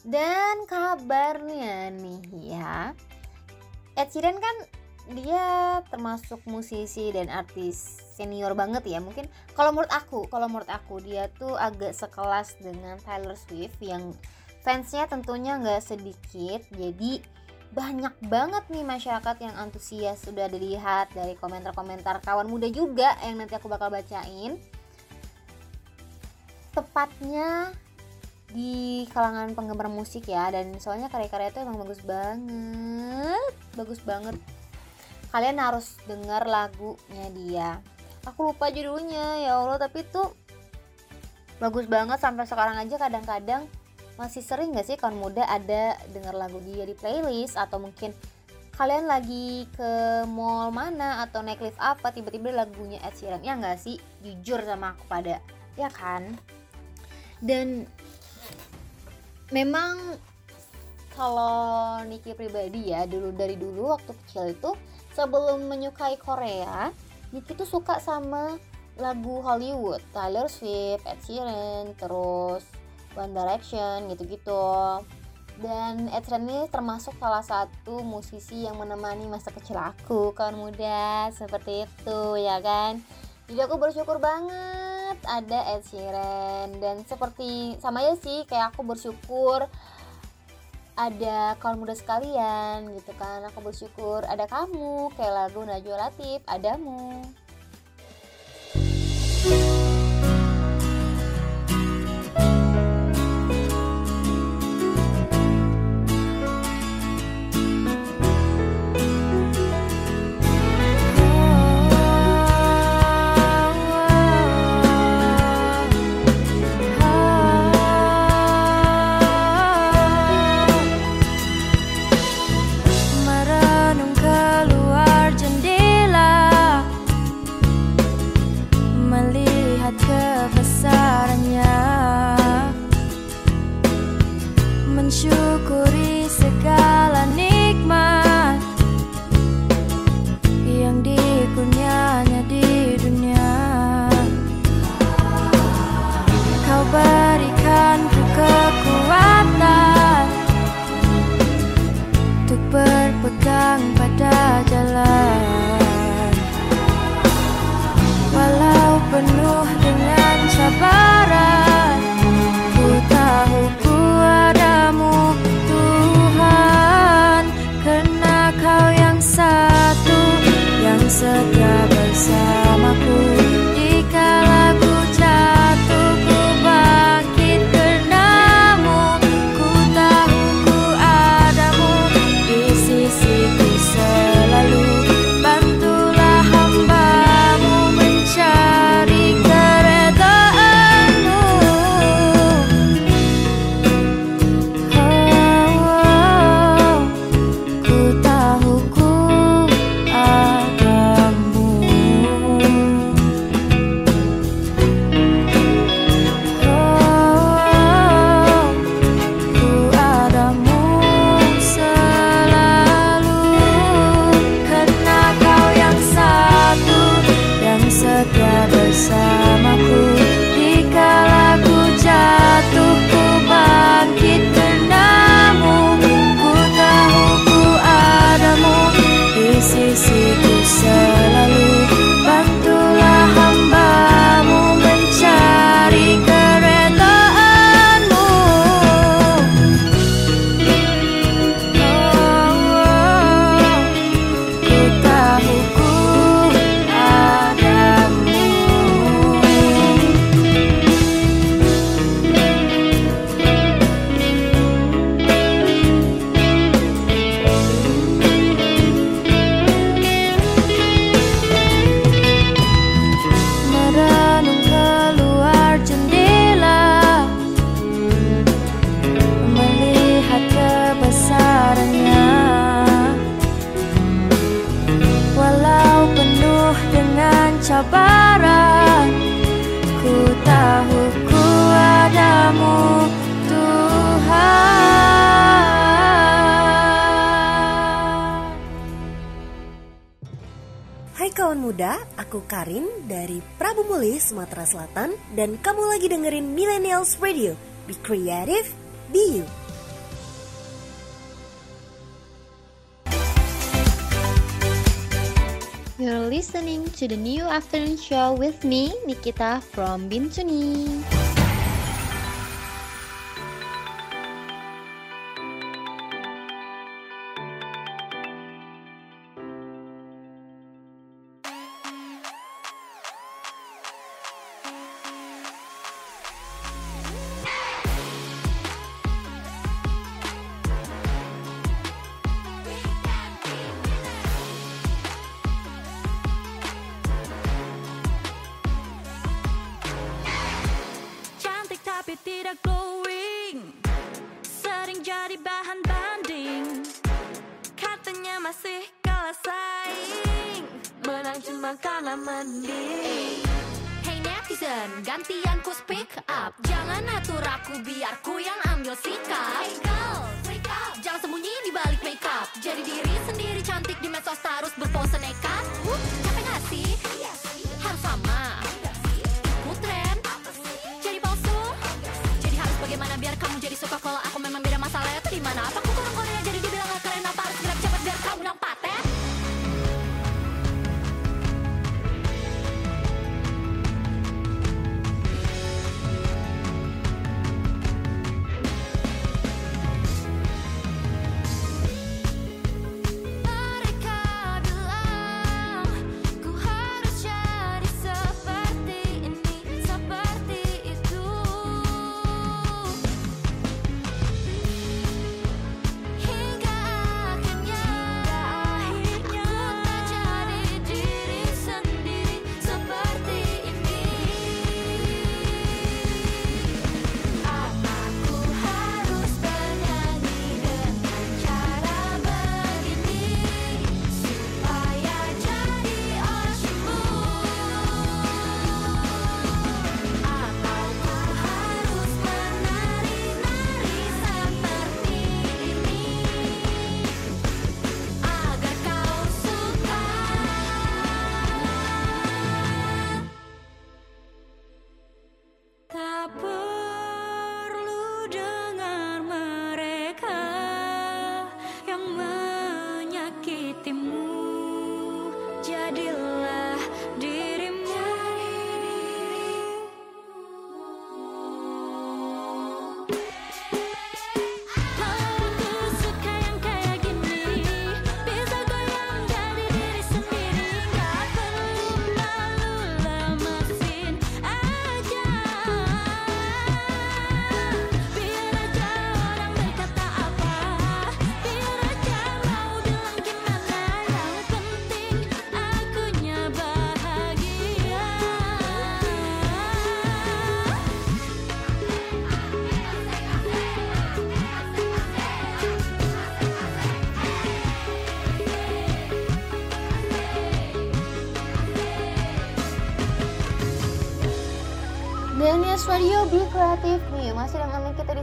Dan kabarnya nih ya Ed Sheeran kan dia termasuk musisi dan artis senior banget ya mungkin. Kalau menurut aku kalau menurut aku dia tuh agak sekelas dengan Taylor Swift yang fansnya tentunya nggak sedikit. Jadi banyak banget nih masyarakat yang antusias sudah dilihat dari komentar-komentar kawan muda juga yang nanti aku bakal bacain. Tepatnya di kalangan penggemar musik ya dan soalnya karya-karya itu emang bagus banget bagus banget. Kalian harus dengar lagunya dia. Aku lupa judulnya ya Allah tapi itu bagus banget sampai sekarang aja kadang-kadang masih sering gak sih kawan muda ada dengar lagu dia di playlist? Atau mungkin kalian lagi ke mall mana atau naik lift apa tiba-tiba lagunya Ed Sheeran? Ya nggak sih? Jujur sama aku pada. Ya kan? Dan memang kalau Niki pribadi ya dulu dari dulu waktu kecil itu sebelum menyukai Korea Niki tuh suka sama lagu Hollywood. Taylor Swift, Ed Sheeran, terus One Direction gitu-gitu. Dan Ed Sheeran ini termasuk salah satu musisi yang menemani masa kecil aku kawan muda. Seperti itu ya kan? Jadi aku bersyukur banget ada Ed Sheeran. Dan seperti sama ya sih kayak aku bersyukur ada kawan muda sekalian gitu kan? Aku bersyukur ada kamu kayak lagu Najwa Latif adamu. Merenung me, Nikita from Bintuni. Tidak glowing. Sering jadi bahan banding. Katanya masih kalah saing. Menang cuma karena mending. Hey netizen, gantian ku speak up. Jangan atur aku biar ku yang ambil sikap. Hey girl, freak up. Jangan sembunyi di balik makeup. Jadi diri sendiri cantik di medsos harus berpose nekat. Uh,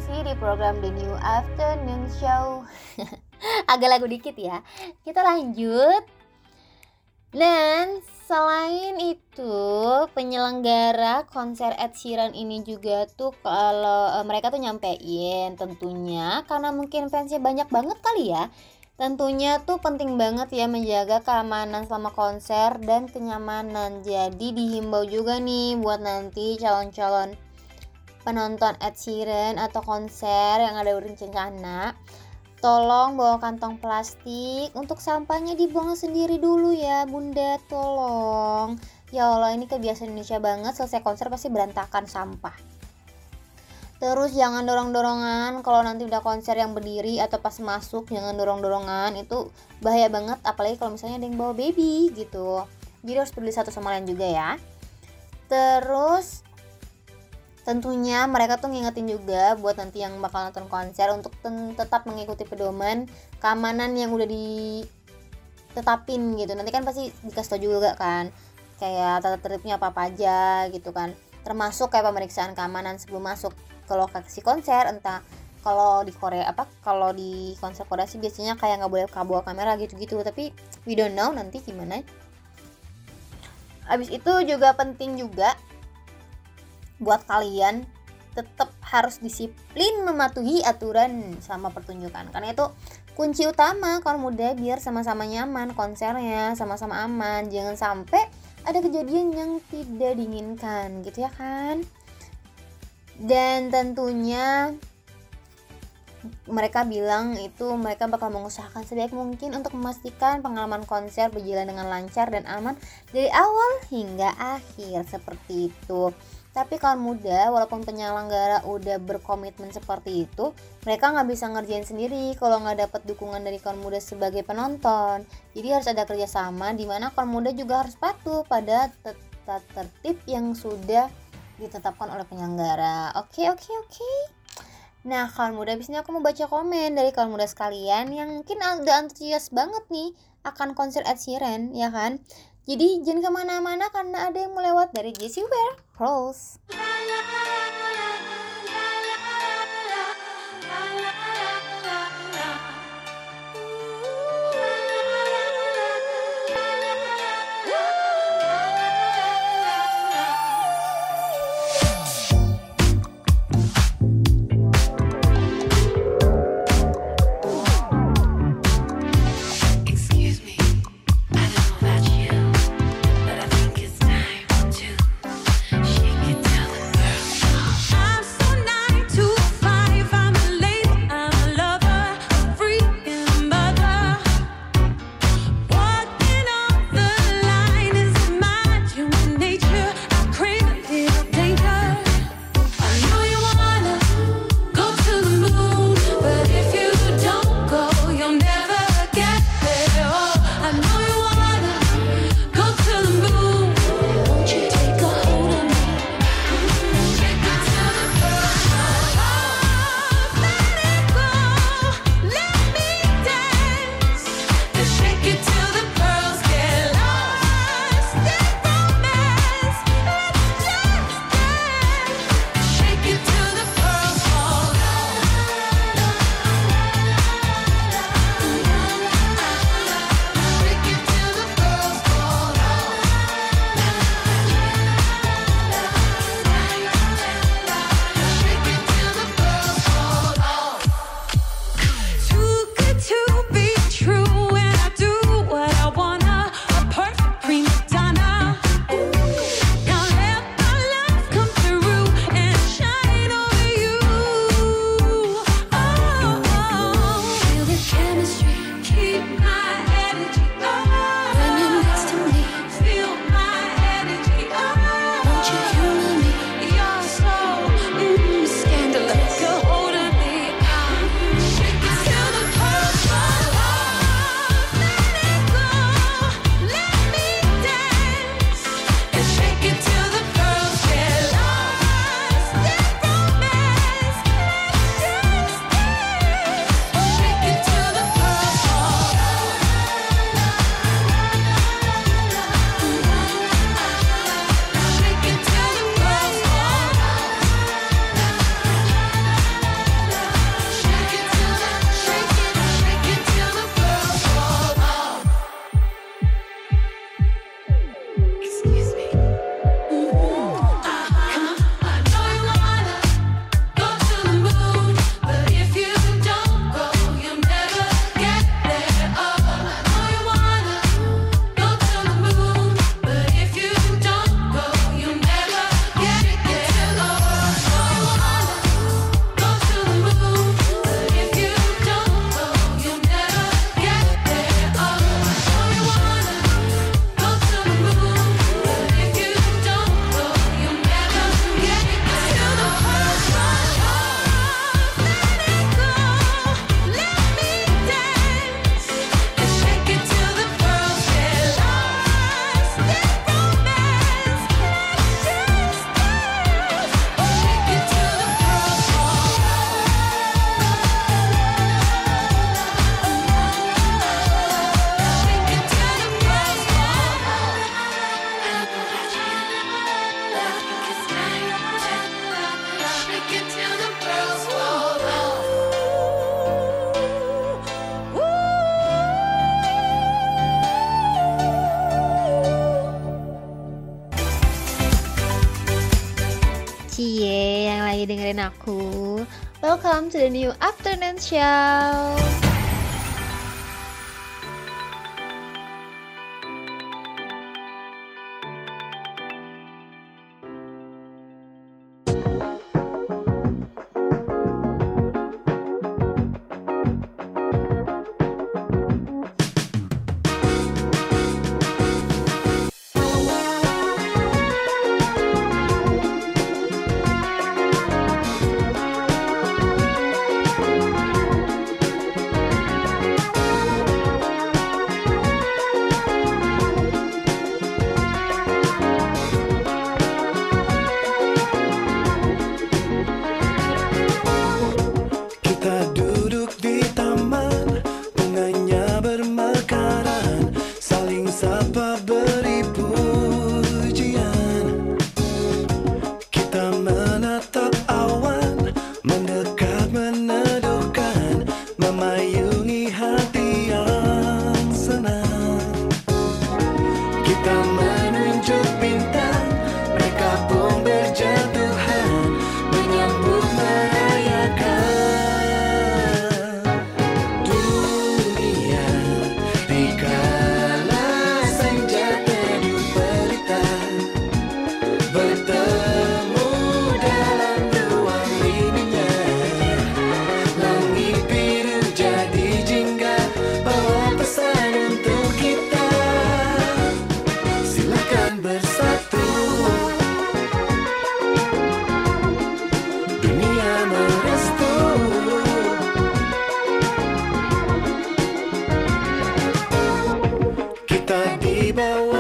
sini di program The New Afternoon Show. Agak lagu dikit ya. Kita lanjut. Dan selain itu penyelenggara konser Ed Sheeran ini juga tuh kalau eh, mereka tuh nyampein tentunya karena mungkin fansnya banyak banget kali ya. Tentunya tuh penting banget ya menjaga keamanan selama konser dan kenyamanan. Jadi dihimbau juga nih buat nanti calon-calon penonton Ed Sheeran atau konser yang ada berencana Tolong bawa kantong plastik untuk sampahnya dibuang sendiri dulu ya bunda tolong Ya Allah ini kebiasaan Indonesia banget selesai konser pasti berantakan sampah Terus jangan dorong-dorongan kalau nanti udah konser yang berdiri atau pas masuk jangan dorong-dorongan itu bahaya banget apalagi kalau misalnya ada yang bawa baby gitu. Jadi harus peduli satu sama lain juga ya. Terus tentunya mereka tuh ngingetin juga buat nanti yang bakal nonton konser untuk tetap mengikuti pedoman keamanan yang udah ditetapin gitu. Nanti kan pasti dikasih tau juga kan kayak tata tertibnya apa apa aja gitu kan. Termasuk kayak pemeriksaan keamanan sebelum masuk ke lokasi konser entah kalau di Korea apa kalau di konser Korea sih biasanya kayak nggak boleh bawa kamera gitu-gitu. Tapi we don't know nanti gimana. Abis itu juga penting juga buat kalian tetap harus disiplin mematuhi aturan selama pertunjukan. Karena itu kunci utama kaum muda biar sama-sama nyaman konsernya sama-sama aman. Jangan sampai ada kejadian yang tidak diinginkan gitu ya kan? Dan tentunya mereka bilang itu mereka bakal mengusahakan sebaik mungkin untuk memastikan pengalaman konser berjalan dengan lancar dan aman dari awal hingga akhir. Seperti itu. Tapi kawan muda, walaupun penyelenggara udah berkomitmen seperti itu, mereka nggak bisa ngerjain sendiri kalau nggak dapat dukungan dari kawan muda sebagai penonton. Jadi harus ada kerjasama di mana kawan muda juga harus patuh pada tata tertib yang sudah ditetapkan oleh penyelenggara. Oke, oke, oke. Nah, kawan muda, abis ini aku mau baca komen dari kawan muda sekalian yang mungkin udah antusias banget nih akan konser Ed Sheeran, ya kan? Jadi jangan ke mana-mana karena ada yang mau lewat dari Jessie Ware, Rose. Afternoon Kita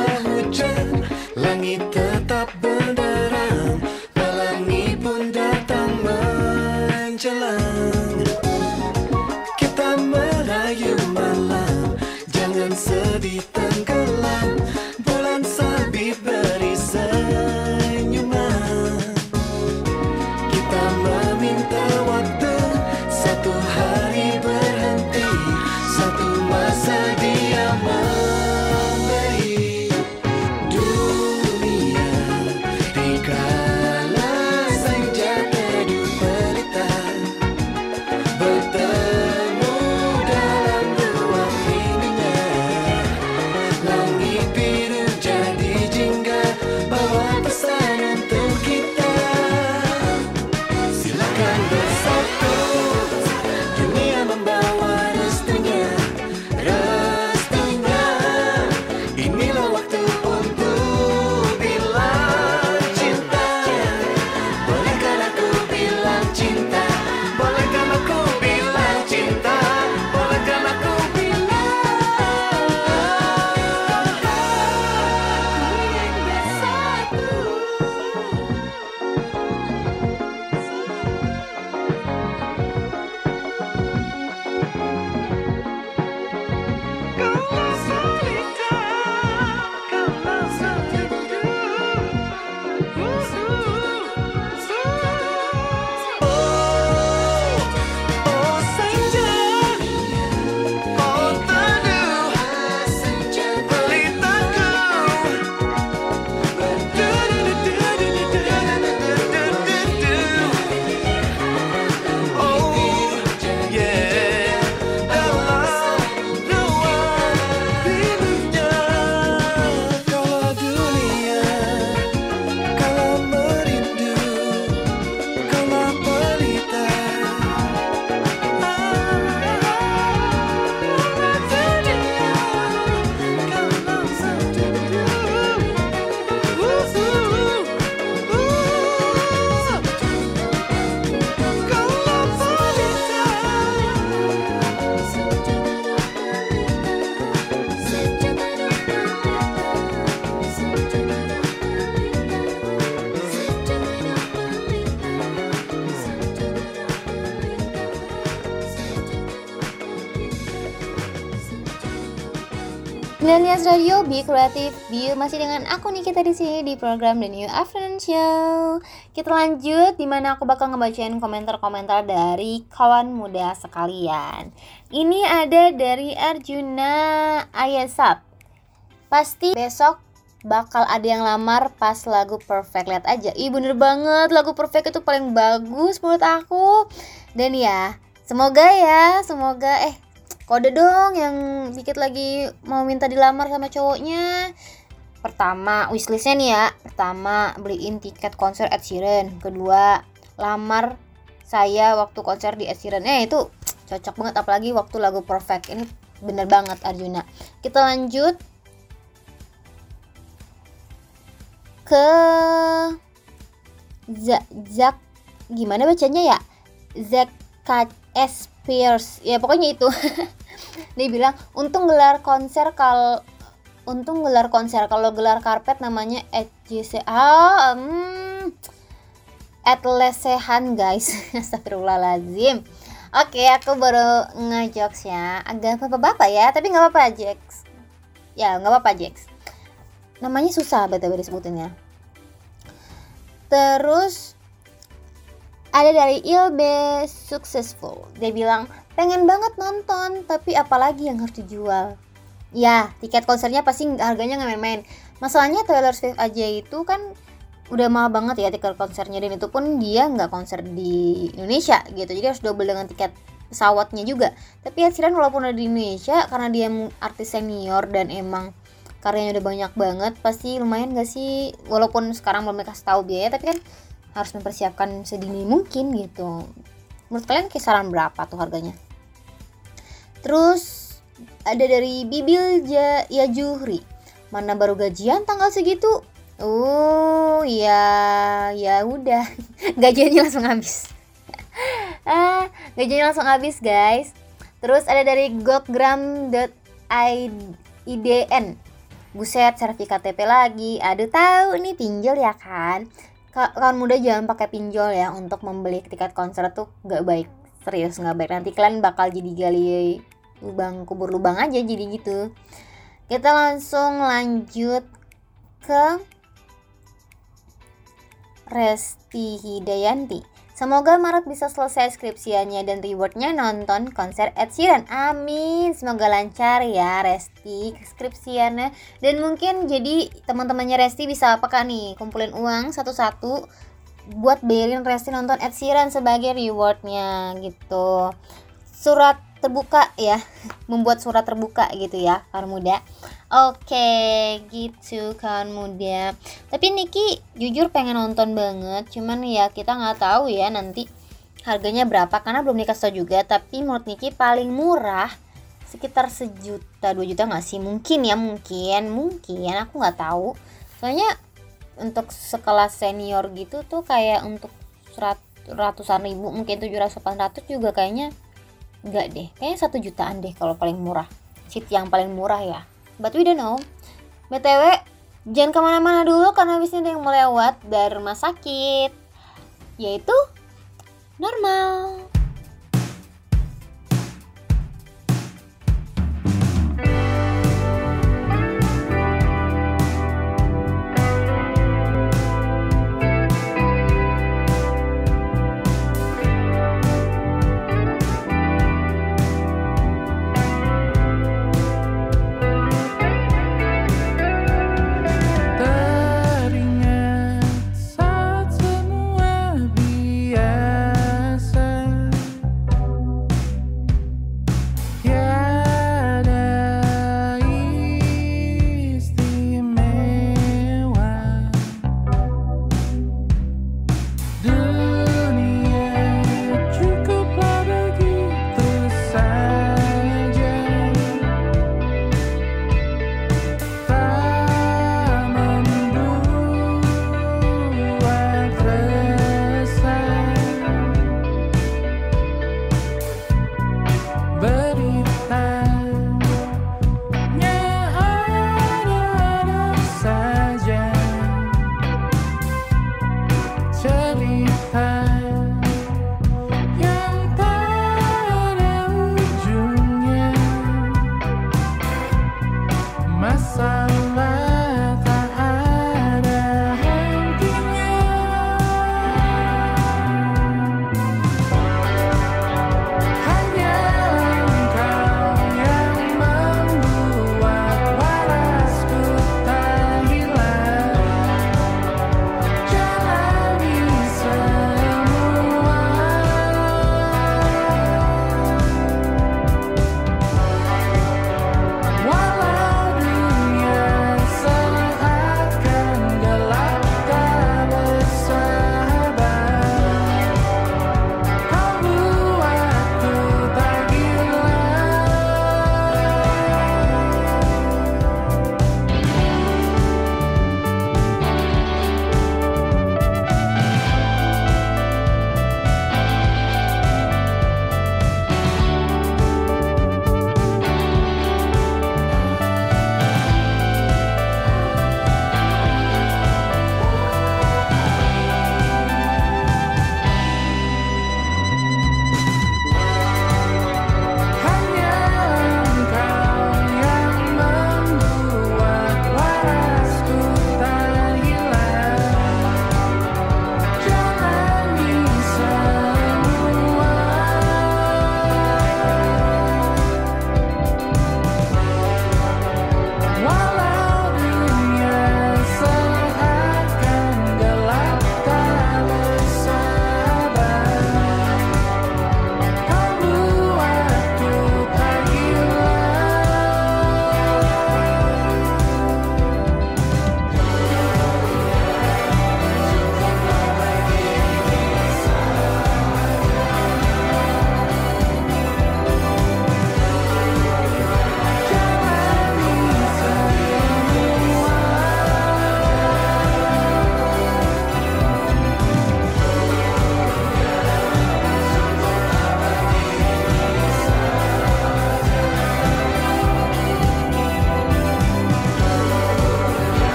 Millennials Radio, Be Creative, Be masih dengan aku nih kita di sini di program The New Afternoon Show. Kita lanjut di mana aku bakal ngebacain komentar-komentar dari kawan muda sekalian. Ini ada dari Arjuna Ayasap. Pasti besok bakal ada yang lamar pas lagu Perfect lihat aja ih bener banget lagu Perfect itu paling bagus menurut aku dan ya semoga ya semoga eh kode dong yang dikit lagi mau minta dilamar sama cowoknya. Pertama wishlistnya nih ya. Pertama beliin tiket konser Ed Sheeran. Kedua lamar saya waktu konser di Ed Sheeran. Eh itu cocok banget apalagi waktu lagu Perfect. Ini bener banget Arjuna. Kita lanjut ke Zak Zak. Gimana bacanya ya? Zack S Pierce. Ya pokoknya itu dia bilang untung gelar konser kalau untung gelar konser kalau gelar karpet namanya EJC ah hmm, Atlesehan guys. Astagfirullahaladzim. Oke aku baru ngejokes ya. Agak bapak-bapak ya Tapi nggak apa-apa Jax. Ya nggak apa-apa Jax. Namanya susah btw disebutinnya Terus ada dari Ilbe Successful. Dia bilang pengen banget nonton Tapi apalagi yang harus dijual? Ya tiket konsernya pasti harganya nggak main-main. Masalahnya Taylor Swift aja itu kan udah mahal banget ya tiket konsernya dan itu pun dia nggak konser di Indonesia gitu. Jadi harus double dengan tiket pesawatnya juga. Tapi Ed Sheeran walaupun ada di Indonesia karena dia artis senior dan emang karyanya udah banyak banget pasti lumayan gak sih? Walaupun sekarang belum dikasih tahu biaya tapi kan harus mempersiapkan sedini mungkin gitu. Menurut kalian kisaran berapa tuh harganya terus ada dari Bibil ja Juhri mana baru gajian tanggal segitu? Oh ya ya udah. Gajiannya langsung habis. Ah gajiannya langsung habis guys. Terus ada dari gopgram.idn buset sertifikat KTP lagi. Aduh tahu nih pinjol ya kan? Ka- kawan muda jangan pakai pinjol ya untuk membeli tiket konser tuh gak baik serius nggak baik nanti kalian bakal jadi gali lubang kubur lubang aja jadi gitu kita langsung lanjut ke Resti Hidayanti. Semoga Maret bisa selesai skripsiannya dan rewardnya nonton konser Ed Sheeran. Amin. Semoga lancar ya Resti skripsiannya. Dan mungkin jadi teman-temannya Resti bisa apakah nih kumpulin uang satu-satu buat bayarin Resti nonton Ed Sheeran sebagai rewardnya gitu. Surat terbuka ya, membuat surat terbuka gitu ya, kawan muda. Oke, gitu kawan muda. Tapi Niki jujur pengen nonton banget, cuman ya kita nggak tahu ya nanti harganya berapa karena belum dikasih tahu juga. Tapi menurut Niki paling murah sekitar sejuta dua juta nggak sih? Mungkin ya mungkin, mungkin aku nggak tahu. Soalnya untuk sekelas senior gitu tuh kayak untuk serat- ratusan ribu mungkin 700 800 juga kayaknya Enggak deh, kayaknya satu jutaan deh kalau paling murah. Seat yang paling murah ya. But we don't know. BTW, jangan ke mana-mana dulu karena habis ada yang mau dari rumah sakit. Yaitu normal.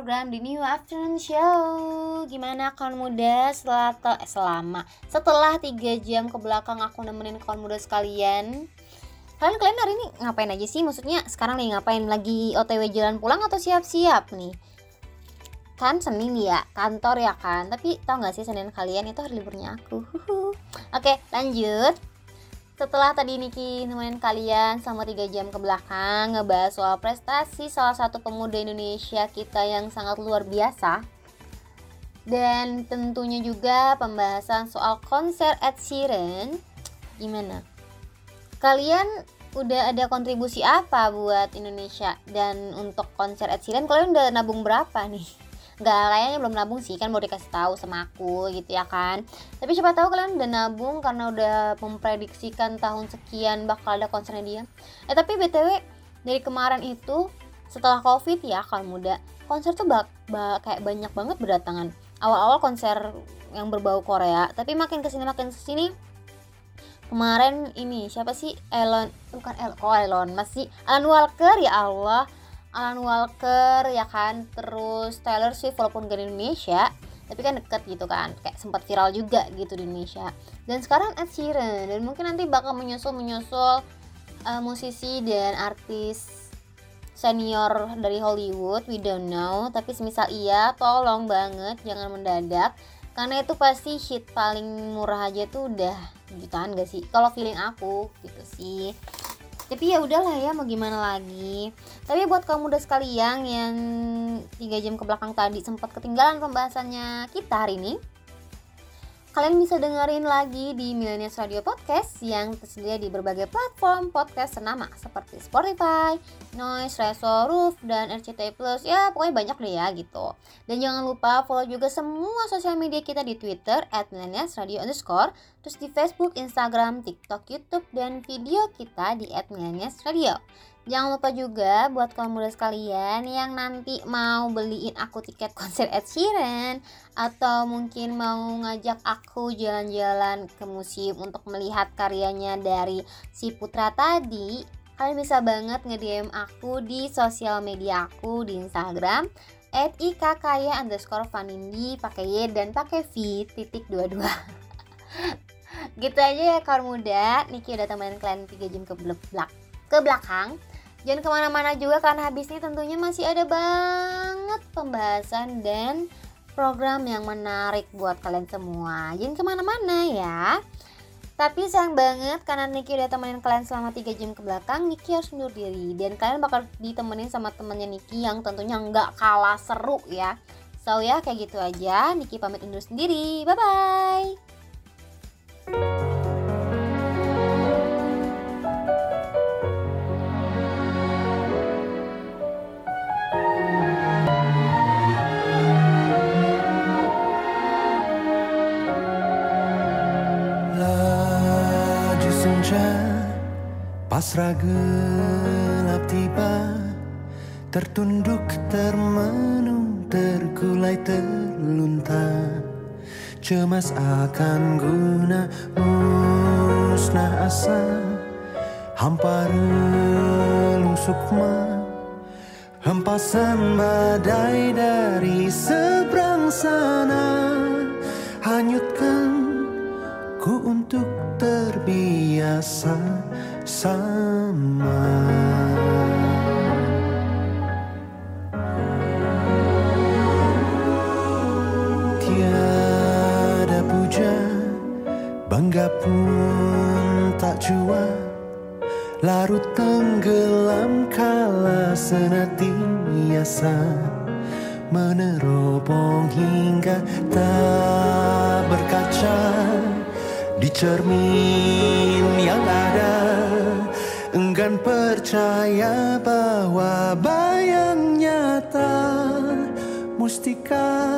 Program The New Afternoon Show. Gimana kawan muda setelah to- eh, selama setelah tiga jam ke belakang aku nemenin kawan muda sekalian. Kalian kalian hari ini ngapain aja sih? Maksudnya sekarang nih ngapain lagi OTW jalan pulang atau siap-siap nih? Kan Senin ya, kantor ya kan. Tapi tau gak sih Senin kalian itu hari liburnya aku. Oke, lanjut setelah tadi Niki nemenin kalian selama 3 jam ke belakang ngebahas soal prestasi salah satu pemuda Indonesia kita yang sangat luar biasa. Dan tentunya juga pembahasan soal konser Ed Sheeran. Gimana? Kalian udah ada kontribusi apa buat Indonesia? Dan untuk konser Ed Sheeran kalian udah nabung berapa nih nggak kayaknya belum nabung sih kan baru dikasih tahu sama aku gitu ya kan. Tapi siapa tahu kalian udah nabung karena udah memprediksikan tahun sekian bakal ada konsernya dia. Eh tapi btw dari kemarin itu setelah covid ya kalau muda konser tuh bak, bak- kayak banyak banget berdatangan. Awal-awal konser yang berbau Korea tapi makin ke sini makin ke sini kemarin ini siapa sih? Elon bukan Elon kok Elon masih Alan Walker ya Allah Alan Walker ya kan? Terus Taylor Swift walaupun gak di Indonesia tapi kan deket gitu kan. Kayak sempat viral juga gitu di Indonesia. Dan sekarang Ed Sheeran dan mungkin nanti bakal menyusul menyusul uh, musisi dan artis senior dari Hollywood we don't know. Tapi semisal iya tolong banget jangan mendadak. Karena itu pasti hit paling murah aja tuh udah jutaan gak sih? Kalau feeling aku gitu sih tapi ya udahlah ya mau gimana lagi? Tapi buat kamu muda sekalian yang tiga jam ke belakang tadi sempat ketinggalan pembahasannya kita hari ini kalian bisa dengerin lagi di Millennials Radio Podcast yang tersedia di berbagai platform podcast ternama seperti Spotify, Noise, Reso, Roof, dan RCTI Plus. Ya, pokoknya banyak deh ya gitu. Dan jangan lupa follow juga semua sosial media kita di Twitter at underscore, terus di Facebook, Instagram, TikTok, YouTube, dan video kita di at. Jangan lupa juga buat kamu muda sekalian yang nanti mau beliin aku tiket konser Ed Sheeran atau mungkin mau ngajak aku jalan-jalan ke museum untuk melihat karyanya dari si Putra tadi, kalian bisa banget nge-DM aku di sosial media aku di Instagram at ikkaya underscore vanindi pakai Y dan pakai V titik dua dua. Gitu aja ya kawan muda. Niki udah temenin kalian 3 jam ke belak ke belakang Jangan ke mana-mana juga karena habis ini tentunya masih ada banget pembahasan dan program yang menarik buat kalian semua. Jangan ke mana-mana ya. Tapi sayang banget karena Niki udah temenin kalian selama 3 jam ke belakang, Niki harus mundur diri. Dan kalian bakal ditemenin sama temennya Niki yang tentunya nggak kalah seru ya. So ya kayak gitu aja, Niki pamit undur sendiri. Bye-bye. Pasrah gelap tiba Tertunduk termenung Terkulai terlunta Cemas akan guna Musnah asa Hampa relung sukma Hempasan badai dari seberang sana Hanyutkan ku untuk terbiasa Bangga pun tak jua. Larut tenggelam kala senantiasa Menerobong hingga tak berkaca. Di cermin yang ada Enggan percaya bahwa bayang nyata Mustika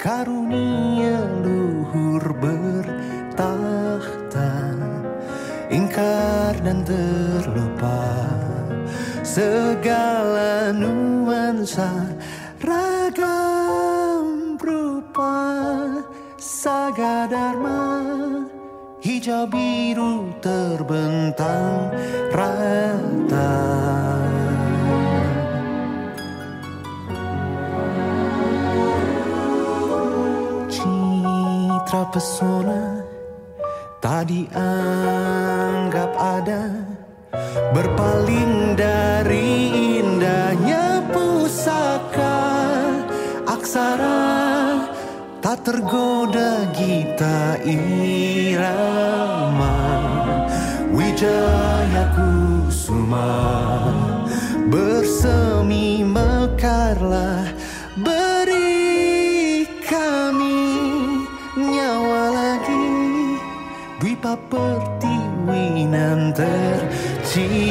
karunia luhur bertahta Ingkar dan terlupa Segala nuansa ragam rupa Saga Dharma Hijau biru terbentang rata. Citra pesona Tadi anggap ada Berpaling dari indahnya pusaka Aksara tergoda gita irama Wijaya kusuma. Bersemi mekarlah Beri kami nyawa lagi. Dwipa pertiwinan tercinta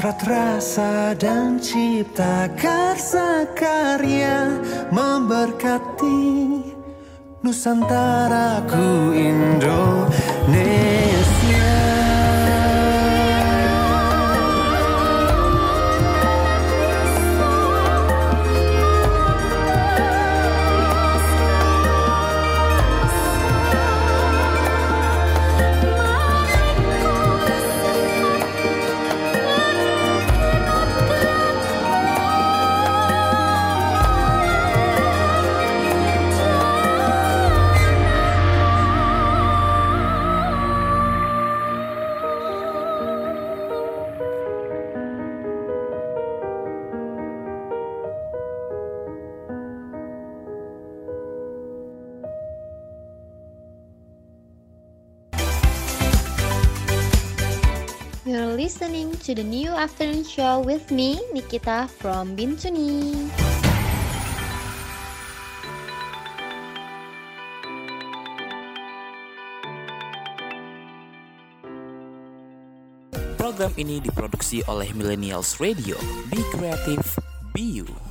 Hasrat rasa dan cipta karsa karya memberkati Nusantaraku Indonesia to the new afternoon show with me, Nikita from Bintuni. Program ini diproduksi oleh Millennials Radio. Be creative, be you.